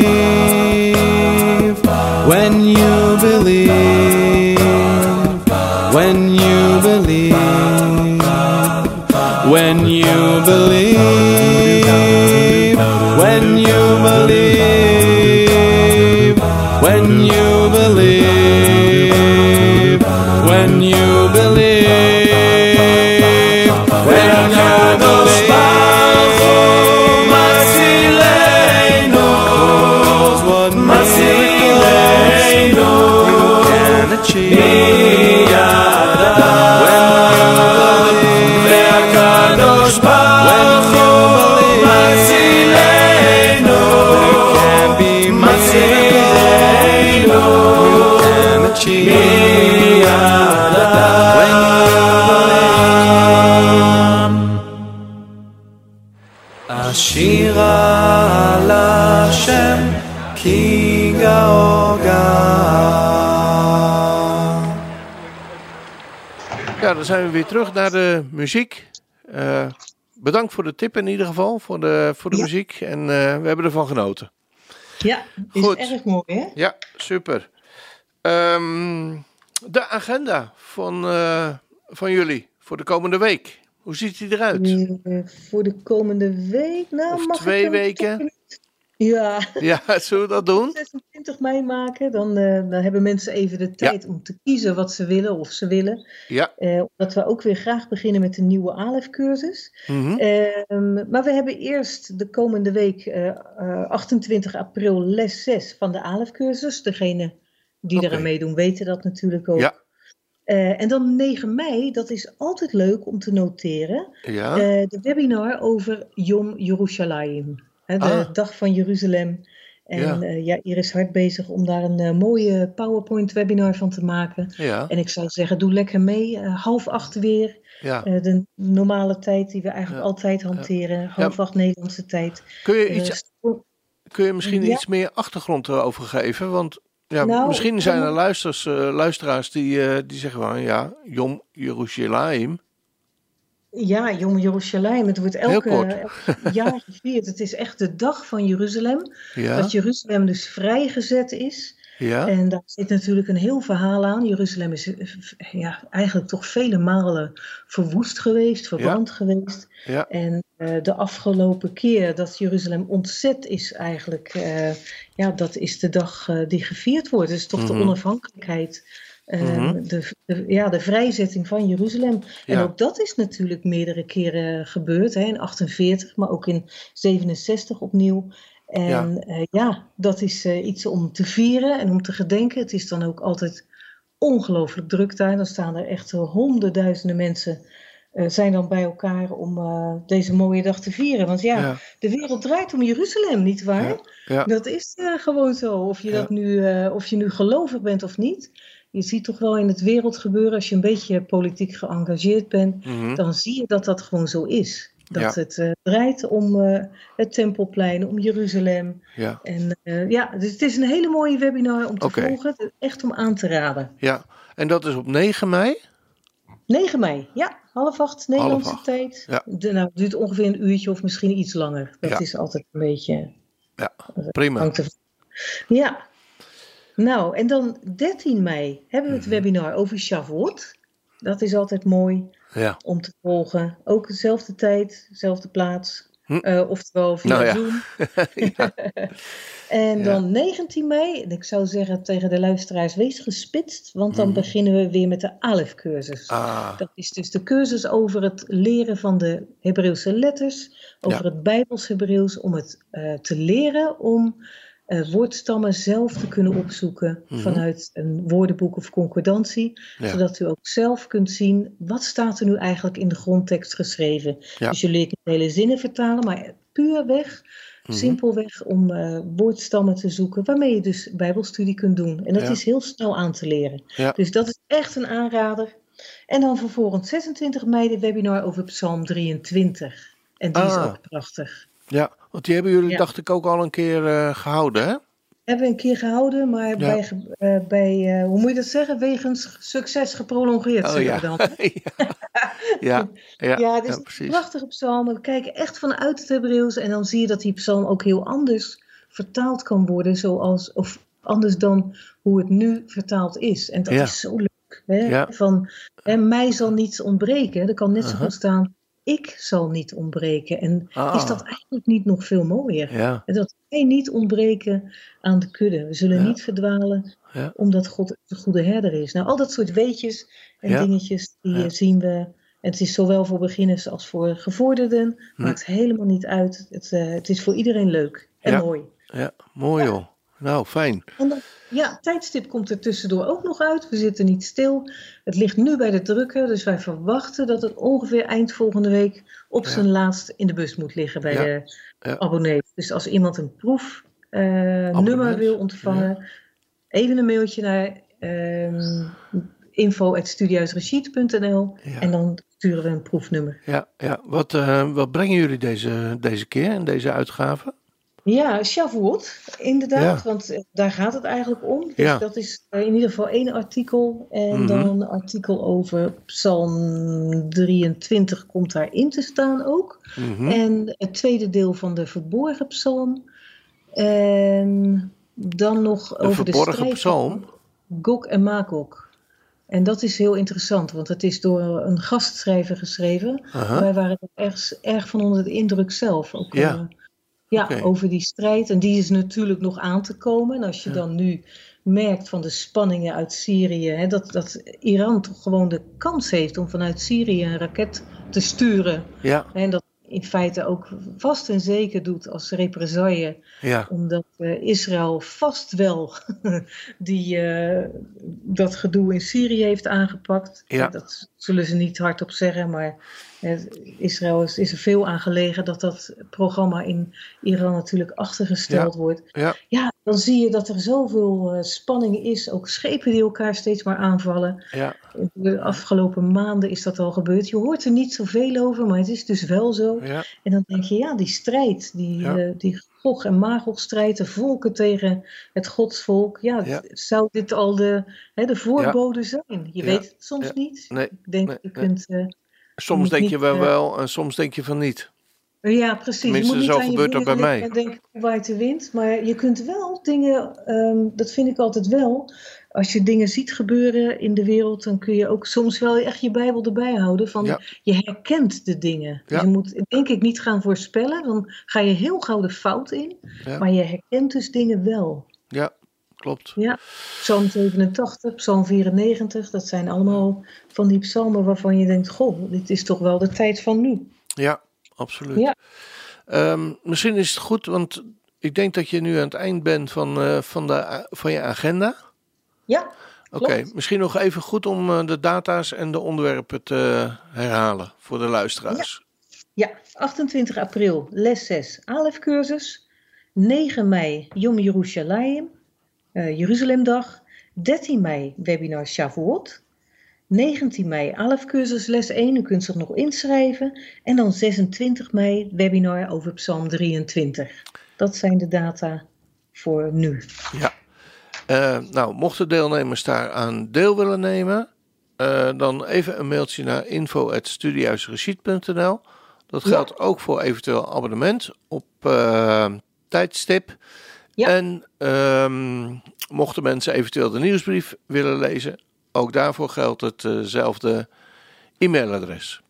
When you believe. When you believe. Dan zijn we weer terug naar de muziek. Eh, bedankt voor de tip in ieder geval, voor de, voor de Ja. muziek. En eh, we hebben ervan genoten. Ja, is Goed. erg mooi hè? Ja, super. Ehm, de agenda van, eh, van jullie voor de komende week. Hoe ziet die eruit? Voor de komende week, nou Of mag twee weken? Ja, Ja, *laughs* zullen we dat doen? 26 mei maken. Dan, eh, dan hebben mensen even de tijd om te kiezen wat ze willen of ze willen. Ja. Eh, omdat we ook weer graag beginnen met de nieuwe ALEF-cursus. Mhm. Ehm, maar we hebben eerst de komende week, eh, eh, 28 april, les 6 van de ALEF-cursus. Degene die Oké. eraan meedoen weten dat natuurlijk ook. Ja. En dan 9 mei, dat is altijd leuk om te noteren. Ja. De webinar over Yom Yerushalayim, hè, de Ah. dag van Jeruzalem. En Ja. ja. ja, Iris is hard bezig om daar een eh, mooie PowerPoint-webinar van te maken. ja. En ik zou zeggen, doe lekker mee. eh, half acht weer, ja. eh, de normale tijd die we eigenlijk altijd hanteren. Half acht Nederlandse tijd. Kun je, Eh, iets, sto- kun je misschien iets meer achtergrond erover geven? Want ja, Nou, misschien zijn er eh, luisters, eh, luisteraars die, eh, die zeggen van ja, Jom Jeruzalem. Ja, Yom Yerushalayim, het wordt elke, elk *laughs* jaar gevierd. Het is echt de dag van Jeruzalem. Ja, Dat Jeruzalem dus vrijgezet is. ja, En daar zit natuurlijk een heel verhaal aan. Jeruzalem is ja, eigenlijk toch vele malen verwoest geweest, verbrand geweest. ja, En eh, de afgelopen keer dat Jeruzalem ontzet is eigenlijk, eh, ja, dat is de dag eh, die gevierd wordt. Het is toch de Mhm. onafhankelijkheid, eh, Mhm. de, de- ja, de vrijzetting van Jeruzalem. En ook dat is natuurlijk meerdere keren gebeurd, hè, in 48, maar ook in 67 opnieuw. En Ja. ja, ja dat is eh, iets om te vieren en om te gedenken. Het is dan ook altijd ongelooflijk druk daar. Dan staan er echt eh, honderdduizenden mensen eh, zijn dan bij elkaar om eh, deze mooie dag te vieren. Want ja, ja, de wereld draait om Jeruzalem, nietwaar? Ja. Dat is eh, gewoon zo. Of je, dat nu, eh, of je nu gelovig bent of niet. Je ziet toch wel in het wereldgebeuren, als je een beetje politiek geëngageerd bent, Mhm. dan zie je dat dat gewoon zo is. Dat Ja. het eh, draait om eh, het Tempelplein, om Jeruzalem. Ja, En eh, ja, dus het is een hele mooie webinar om te volgen. Echt om aan te raden. ja. En dat is op 9 mei? 9 mei, ja, half acht Nederlandse Half acht, tijd. ja. De, nou, het duurt ongeveer een uurtje of misschien iets langer. Dat Ja. is altijd een beetje. Ja, prima. Ja. Nou, en dan 13 mei hebben we het Mhm. webinar over Shavuot. Dat is altijd mooi Ja, om te volgen. Ook dezelfde tijd, dezelfde plaats. Hm. Eh, oftewel via Nou. Zoom. *laughs* ja. *laughs* En Ja. dan 19 mei, en ik zou zeggen tegen de luisteraars, wees gespitst, want dan Mhm. beginnen we weer met de Alef-cursus. Ah, Dat is dus de cursus over het leren van de Hebreeuwse letters, over het Bijbels Hebreeuws, om het eh, te leren om eh, woordstammen zelf te kunnen opzoeken Mhm. vanuit een woordenboek of concordantie, Ja. zodat u ook zelf kunt zien wat staat er nu eigenlijk in de grondtekst geschreven. Ja. Dus je leert niet hele zinnen vertalen, maar puurweg, Mhm. simpelweg om eh, woordstammen te zoeken, waarmee je dus bijbelstudie kunt doen. En dat Ja. is heel snel aan te leren. Ja. Dus dat is echt een aanrader. En dan vervolgens 26 mei de webinar over Psalm 23. En die is Ah. ook prachtig. ja, want die hebben jullie Ja. dacht ik ook al een keer eh, gehouden, hè? Hebben we een keer gehouden, maar bij, eh, bij eh, hoe moet je dat zeggen? Wegens succes geprolongeerd, Oh zeggen ja. we dan. *laughs* ja. ja, ja, Ja, het is ja, een precies. prachtige psalm. We kijken echt vanuit het Hebreeuws en dan zie je dat die psalm ook heel anders vertaald kan worden, zoals, of anders dan hoe het nu vertaald is. En dat Ja. is zo leuk. Hè? Ja. Van, hè, mij zal niets ontbreken. Er kan net zo goed staan, ik zal niet ontbreken. En Ah. is dat eigenlijk niet nog veel mooier? Ja, Dat wij niet ontbreken aan de kudde. We zullen Ja. niet verdwalen, Ja. omdat God de goede herder is. Nou, al dat soort weetjes en dingetjes, die eh, zien we. En het is zowel voor beginners als voor gevorderden. Hm. Maakt helemaal niet uit. Het, eh, het is voor iedereen leuk en mooi. ja, mooi joh. Nou, fijn. En ja, tijdstip komt er tussendoor ook nog uit. We zitten niet stil. Het ligt nu bij de drukker, dus wij verwachten dat het ongeveer eind volgende week op Ja. zijn laatst in de bus moet liggen bij Ja. de Ja. abonnees. Dus als iemand een proefnummer Abonnees, wil ontvangen, even een mailtje naar Ja. en dan sturen we een proefnummer. Ja, ja. Wat, eh, wat brengen jullie deze, deze keer in deze uitgave? Ja, Shavuot, inderdaad, Ja. want eh, daar gaat het eigenlijk om. Dus Ja. dat is eh, in ieder geval één artikel. En Mhm. dan een artikel over Psalm 23 komt daarin te staan ook. Mhm. En het tweede deel van de verborgen psalm. En dan nog De over de verborgen strijd psalm? Gog en Magog. En dat is heel interessant, want het is door een gastschrijver geschreven. Aha. Wij waren er erg, erg van onder de indruk zelf. Ook, Ja. eh, ja, over die strijd. En die is natuurlijk nog aan te komen. En als je Ja. dan nu merkt van de spanningen uit Syrië, hè, dat, dat Iran toch gewoon de kans heeft om vanuit Syrië een raket te sturen. Ja, En dat in feite ook vast en zeker doet als represaille, ja, omdat eh, Israël vast wel *laughs* die, eh, dat gedoe in Syrië heeft aangepakt. Ja. Dat zullen ze niet hardop zeggen, maar Israël is, is er veel aan gelegen dat dat programma in Iran natuurlijk achtergesteld wordt. ja, Ja, dan zie je dat er zoveel eh, spanning is, ook schepen die elkaar steeds maar aanvallen. ja, de afgelopen maanden is dat al gebeurd. Je hoort er niet zoveel over, maar het is dus wel zo. ja, En dan denk je, ja, die strijd, die, Ja. eh, die Gog en Magog strijd, de volken tegen het godsvolk. Ja, Ja. zou dit al de, hè, de voorbode zijn? Je weet het soms niet. Nee, Ik denk, nee, je nee. kunt... eh, Soms denk je wel wel en soms denk je van niet. Ja, precies. Tenminste, je moet niet zo aan je gebeurt dat bij mij. En hoe waait de wind. Maar je kunt wel dingen, ehm, dat vind ik altijd wel. Als je dingen ziet gebeuren in de wereld, dan kun je ook soms wel echt je Bijbel erbij houden. Van Ja. je herkent de dingen. Dus Ja. je moet denk ik niet gaan voorspellen. Dan ga je heel gauw de fout in. Ja. Maar je herkent dus dingen wel. Ja, klopt. Ja. Psalm 87, Psalm 94, dat zijn allemaal van die psalmen waarvan je denkt: Goh, dit is toch wel de tijd van nu. Ja, absoluut. Ja. Ehm, misschien is het goed, want ik denk dat je nu aan het eind bent van, eh, van, de, van je agenda. Ja, Oké, misschien nog even goed om eh, de data's en de onderwerpen te herhalen voor de luisteraars. Ja, 28 april les 6 Alef cursus. 9 mei Yom Yerushalayim, eh, Jeruzalemdag. 13 mei webinar Shavuot. 19 mei ALF cursus les 1, u kunt zich nog inschrijven. En dan 26 mei webinar over Psalm 23. Dat zijn de data voor nu. Ja. Eh, nou, mochten deelnemers daar aan deel willen nemen, eh, dan even een mailtje naar info.studiehuisreschiet.nl. Dat geldt ook voor eventueel abonnement op eh, tijdstip. Ja. En ehm, mochten mensen eventueel de nieuwsbrief willen lezen, ook daarvoor geldt hetzelfde e-mailadres.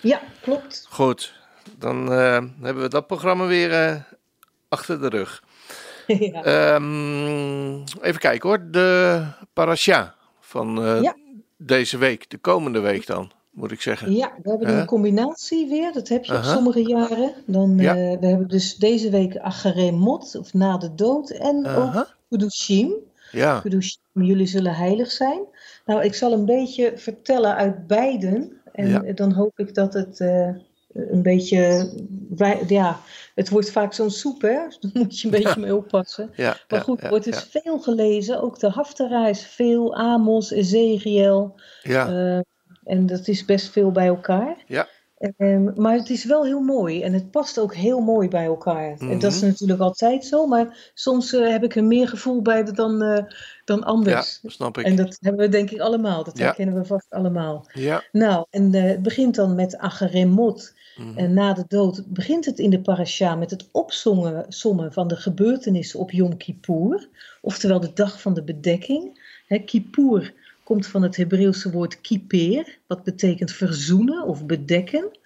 Ja, klopt. Goed, dan eh, hebben we dat programma weer eh, achter de rug. *laughs* ja. Ehm, even kijken hoor, de parasha van eh, Ja. deze week, de komende week dan, moet ik zeggen. Ja, we hebben een combinatie weer. Dat heb je op sommige jaren. Dan, Ja. eh, we hebben dus deze week Acheremot, of na de dood. En ook Kudushim. Ja, Kudushim, jullie zullen heilig zijn. Nou, ik zal een beetje vertellen uit beiden. En Ja. dan hoop ik dat het eh, een beetje... Ja, het wordt vaak zo'n soep, hè? *laughs* Daar moet je een beetje mee oppassen. ja. Maar goed, ja, er wordt dus veel gelezen. Ook de Haftara is veel. Amos, Ezekiel. ja, Eh, en dat is best veel bij elkaar. Ja. Ehm, maar het is wel heel mooi en het past ook heel mooi bij elkaar. En dat is Mhm. natuurlijk altijd zo, maar soms eh, heb ik er meer gevoel bij dan, eh, dan ja, anders. snap ik. En dat hebben we denk ik allemaal, dat Ja. herkennen we vast allemaal. Ja, Nou, en eh, het begint dan met Acheremot. mhm. En na de dood begint het in de parasha met het opzommen van de gebeurtenissen op Yom Kippur, oftewel de dag van de bedekking. Hè, Kippur komt van het Hebreeuwse woord kiper, wat betekent verzoenen of bedekken.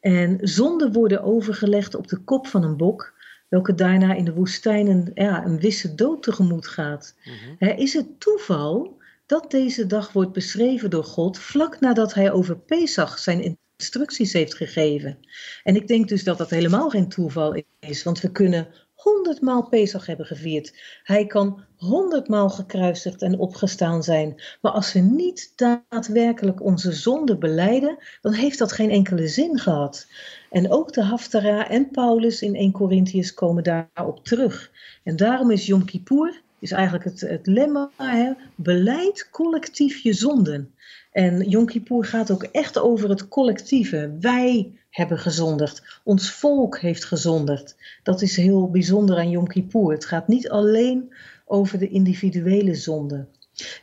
En zonden worden overgelegd op de kop van een bok, welke daarna in de woestijn een, ja, een wisse dood tegemoet gaat. mhm. Is het toeval dat deze dag wordt beschreven door God vlak nadat hij over Pesach zijn instructies heeft gegeven? En ik denk dus dat dat helemaal geen toeval is, want we kunnen honderdmaal Pesach hebben gevierd. Hij kan honderdmaal gekruisigd en opgestaan zijn. Maar als we niet daadwerkelijk onze zonde beleiden, dan heeft dat geen enkele zin gehad. En ook de Haftara en Paulus in 1 Corinthians komen daarop terug. En daarom is Yom Kippur, is eigenlijk het, het lemma, hè, beleid collectief je zonden. En Yom Kippur gaat ook echt over het collectieve. Wij hebben gezondigd. Ons volk heeft gezondigd. Dat is heel bijzonder aan Yom Kippur. Het gaat niet alleen over de individuele zonde.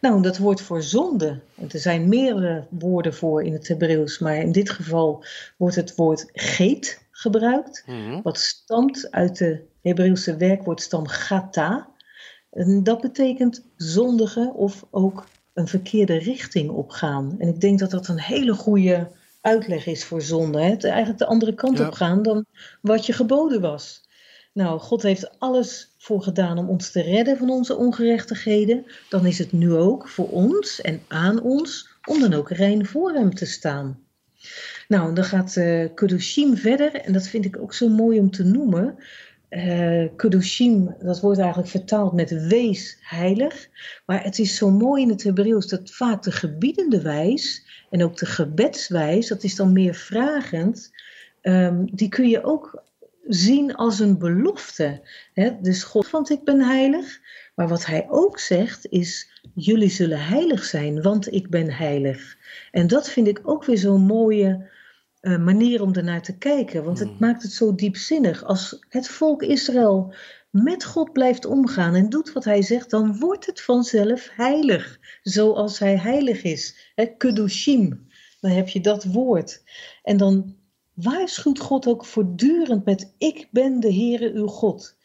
Nou, dat woord voor zonde, er zijn meerdere woorden voor in het Hebreeuws, maar in dit geval wordt het woord geet gebruikt, Mhm. wat stamt uit de Hebreeuwse werkwoordstam gata. En dat betekent zondigen of ook een verkeerde richting opgaan. En ik denk dat dat een hele goede uitleg is voor zonde. Hè? Eigenlijk de andere kant Ja. op gaan dan wat je geboden was. Nou, God heeft alles voor gedaan om ons te redden van onze ongerechtigheden. Dan is het nu ook voor ons en aan ons om dan ook rein voor hem te staan. Nou, dan gaat Kedushim verder en dat vind ik ook zo mooi om te noemen. Eh Kedushim, dat wordt eigenlijk vertaald met wees heilig. Maar het is zo mooi in het Hebreeuws dat vaak de gebiedende wijs en ook de gebedswijs, dat is dan meer vragend, ehm, die kun je ook zien als een belofte. Hè? Dus God, want ik ben heilig. Maar wat hij ook zegt is, jullie zullen heilig zijn, want ik ben heilig. En dat vind ik ook weer zo'n mooie eh, manier om ernaar te kijken. Want het Mm. maakt het zo diepzinnig. Als het volk Israël met God blijft omgaan en doet wat hij zegt, dan wordt het vanzelf heilig. Zoals hij heilig is. Kedushim, dan heb je dat woord. En dan waarschuwt God ook voortdurend met: Ik ben de Heere uw God.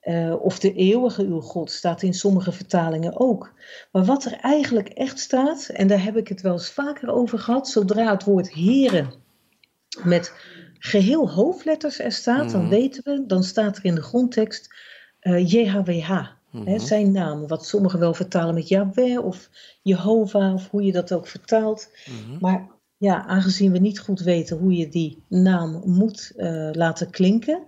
Eh, of de eeuwige uw God staat in sommige vertalingen ook. Maar wat er eigenlijk echt staat, en daar heb ik het wel eens vaker over gehad, zodra het woord Heere met geheel hoofdletters er staat, dan Mhm. weten we, dan staat er in de grondtekst eh JHWH, hè, Mhm. zijn naam, wat sommigen wel vertalen met Yahweh of Jehovah, of hoe je dat ook vertaalt. Mhm. Maar ja, aangezien we niet goed weten hoe je die naam moet eh, laten klinken,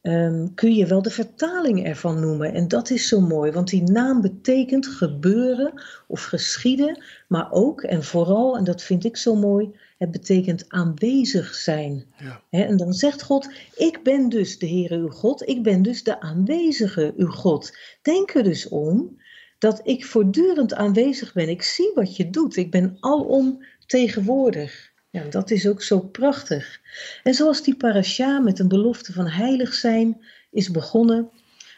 ehm, kun je wel de vertaling ervan noemen. En dat is zo mooi, want die naam betekent gebeuren of geschieden, maar ook en vooral, en dat vind ik zo mooi, het betekent aanwezig zijn. Ja. En dan zegt God, ik ben dus de Heere uw God, ik ben dus de aanwezige uw God. Denk er dus om dat ik voortdurend aanwezig ben. Ik zie wat je doet. Ik ben alom tegenwoordig. Ja, dat is ook zo prachtig. En zoals die parasha met een belofte van heilig zijn is begonnen,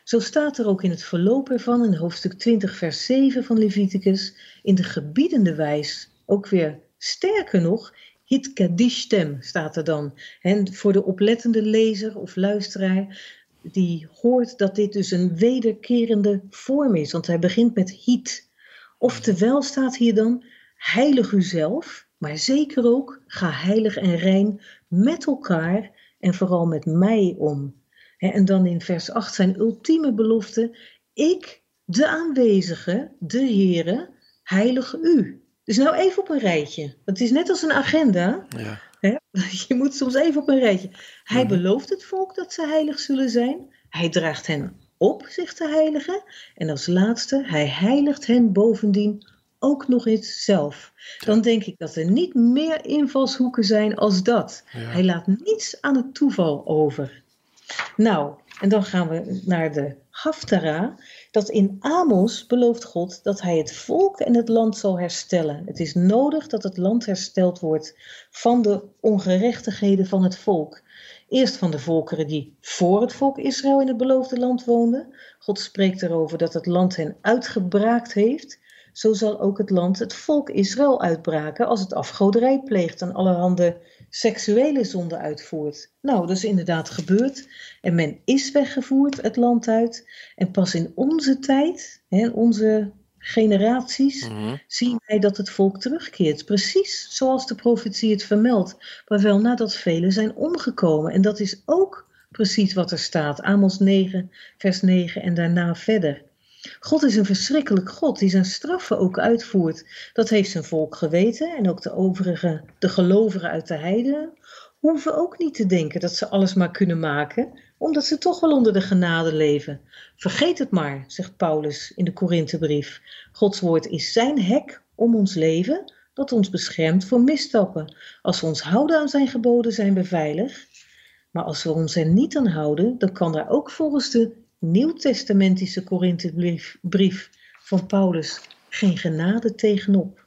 zo staat er ook in het verloop ervan in hoofdstuk 20, vers 7 van Leviticus, in de gebiedende wijs, ook weer sterker nog, hit kadishtem staat er dan. En voor de oplettende lezer of luisteraar, die hoort dat dit dus een wederkerende vorm is, want hij begint met hit. Oftewel staat hier dan, heilig uzelf, maar zeker ook, ga heilig en rein met elkaar en vooral met mij om. En dan in vers 8 zijn ultieme belofte, ik, de aanwezige, de Heere, heilig u. Dus nou even op een rijtje. Het is net als een agenda. Ja. Hè? *laughs* Je moet soms even op een rijtje. Hij Mhm. belooft het volk dat ze heilig zullen zijn. Hij draagt hen op zich te heiligen. En als laatste, hij heiligt hen bovendien ook nog eens zelf. Dan denk ik dat er niet meer invalshoeken zijn als dat. Ja. Hij laat niets aan het toeval over. Nou, en dan gaan we naar de Haftara. Dat in Amos belooft God dat hij het volk en het land zal herstellen. Het is nodig dat het land hersteld wordt van de ongerechtigheden van het volk. Eerst van de volkeren die voor het volk Israël in het beloofde land woonden. God spreekt erover dat het land hen uitgebraakt heeft. Zo zal ook het land het volk Israël uitbraken als het afgoderij pleegt en allerhande seksuele zonden uitvoert. Nou, dat is inderdaad gebeurd. En men is weggevoerd het land uit. En pas in onze tijd, hè, onze generaties, Mhm. zien wij dat het volk terugkeert. Precies zoals de profetie het vermeldt. Maar wel nadat velen zijn omgekomen. En dat is ook precies wat er staat. Amos 9, vers 9 en daarna verder. God is een verschrikkelijk God die zijn straffen ook uitvoert. Dat heeft zijn volk geweten en ook de overige, de gelovigen uit de heidenen, hoeven ook niet te denken dat ze alles maar kunnen maken, omdat ze toch wel onder de genade leven. Vergeet het maar, zegt Paulus in de Korinthebrief. Gods woord is zijn hek om ons leven, dat ons beschermt voor misstappen. Als we ons houden aan zijn geboden, zijn we veilig. Maar als we ons er niet aan houden, dan kan daar ook volgens de Nieuwtestamentische Korinthebrief brief van Paulus geen genade tegenop.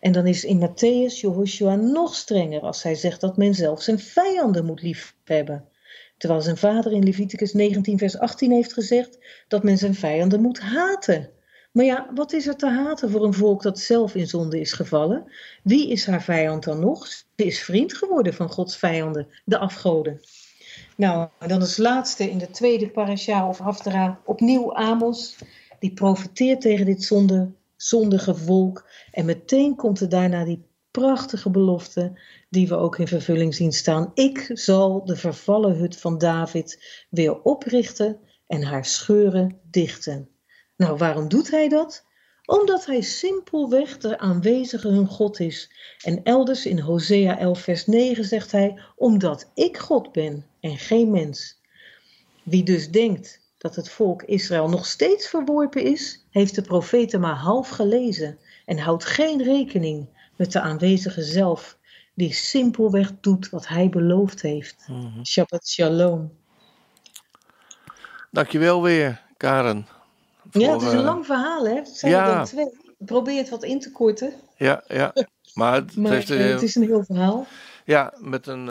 En dan is in Matthäus Jehoshua nog strenger als hij zegt dat men zelf zijn vijanden moet liefhebben. Terwijl zijn vader in Leviticus 19 vers 18 heeft gezegd dat men zijn vijanden moet haten. Maar ja, wat is er te haten voor een volk dat zelf in zonde is gevallen? Wie is haar vijand dan nog? Ze is vriend geworden van Gods vijanden, de afgoden. Nou, dan als laatste in de tweede parasha of haftara opnieuw Amos. Die profeteert tegen dit zonde, zondige volk. En meteen komt er daarna die prachtige belofte die we ook in vervulling zien staan. Ik zal de vervallen hut van David weer oprichten en haar scheuren dichten. Nou, waarom doet hij dat? Omdat hij simpelweg de aanwezige hun God is. En elders in Hosea 11 vers 9 zegt hij, omdat ik God ben en geen mens. Wie dus denkt dat het volk Israël nog steeds verworpen is, heeft de profeten maar half gelezen en houdt geen rekening met de aanwezige zelf, die simpelweg doet wat hij beloofd heeft. Shabbat shalom. Dankjewel weer, Karen. Ja, het is een eh, lang verhaal, hè? Het zijn er dan twee. Ik probeer het wat in te korten, Ja, ja. *laughs* Maar het, maar heeft, eh, eh, het is een heel verhaal. ja, met een,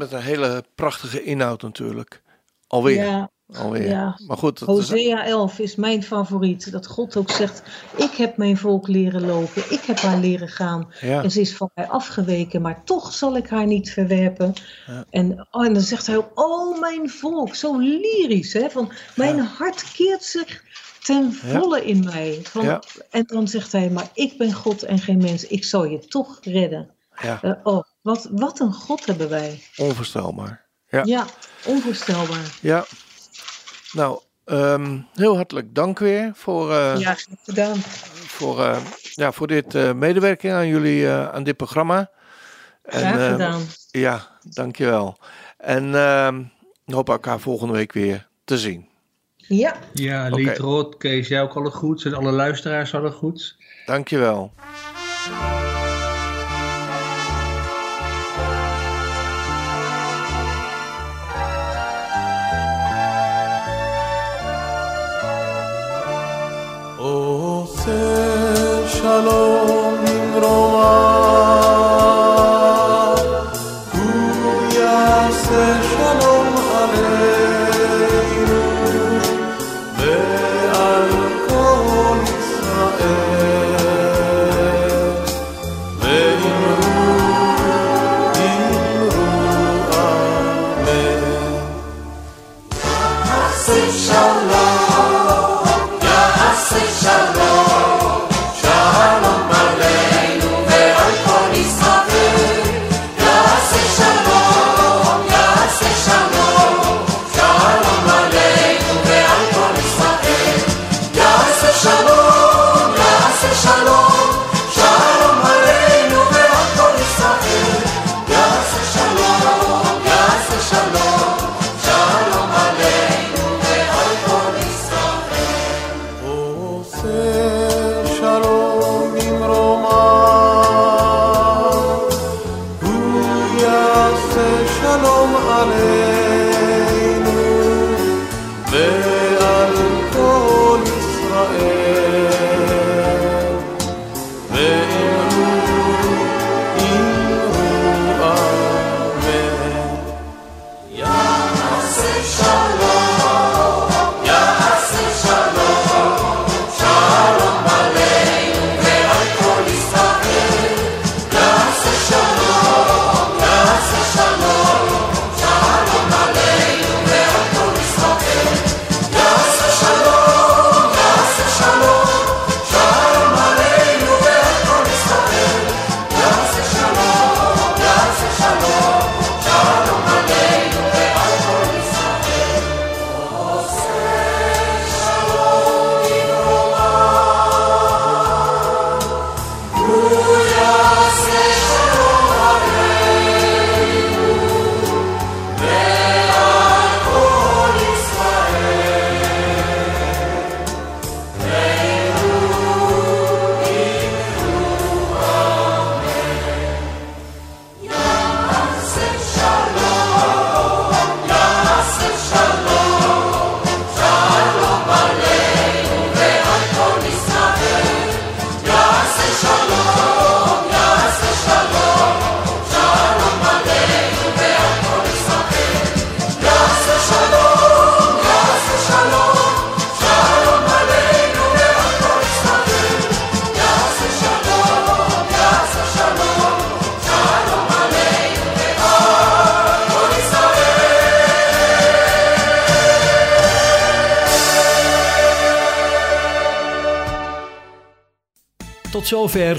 met een hele prachtige inhoud natuurlijk. Alweer. Ja, alweer. ja. Maar goed, is, Hosea 11 is mijn favoriet. Dat God ook zegt, ik heb mijn volk leren lopen, ik heb haar leren gaan. ja, En ze is van mij afgeweken, maar toch zal ik haar niet verwerpen. Ja. En, oh, en dan zegt hij ook, oh mijn volk, zo lyrisch. Hè? Van, mijn hart keert zich ten volle in mij. Van. En dan zegt hij, maar ik ben God en geen mens, ik zal je toch redden. ja, Eh, oh, wat, wat een God hebben wij. onvoorstelbaar. Ja. Ja, onvoorstelbaar. Ja. Nou, ehm, heel hartelijk dank weer voor, eh, Ja, graag gedaan. voor, eh, ja, voor dit eh, medewerking aan jullie eh, aan dit programma. En, Graag eh, gedaan. Ja, dankjewel. En ehm hoop elkaar volgende week weer te zien. Ja, Ja. Liet Rot, Kees, jij ook alle goeds en alle luisteraars alle goeds. Dankjewel. alone.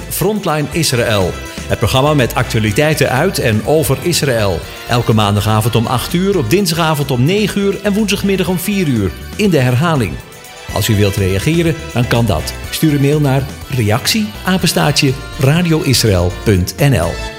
Frontline Israël. Het programma met actualiteiten uit en over Israël. Elke maandagavond om 8 uur, op dinsdagavond om 9 uur en woensdagmiddag om 4 uur. In de herhaling. Als u wilt reageren, dan kan dat. Stuur een mail naar reactie radioisrael.nl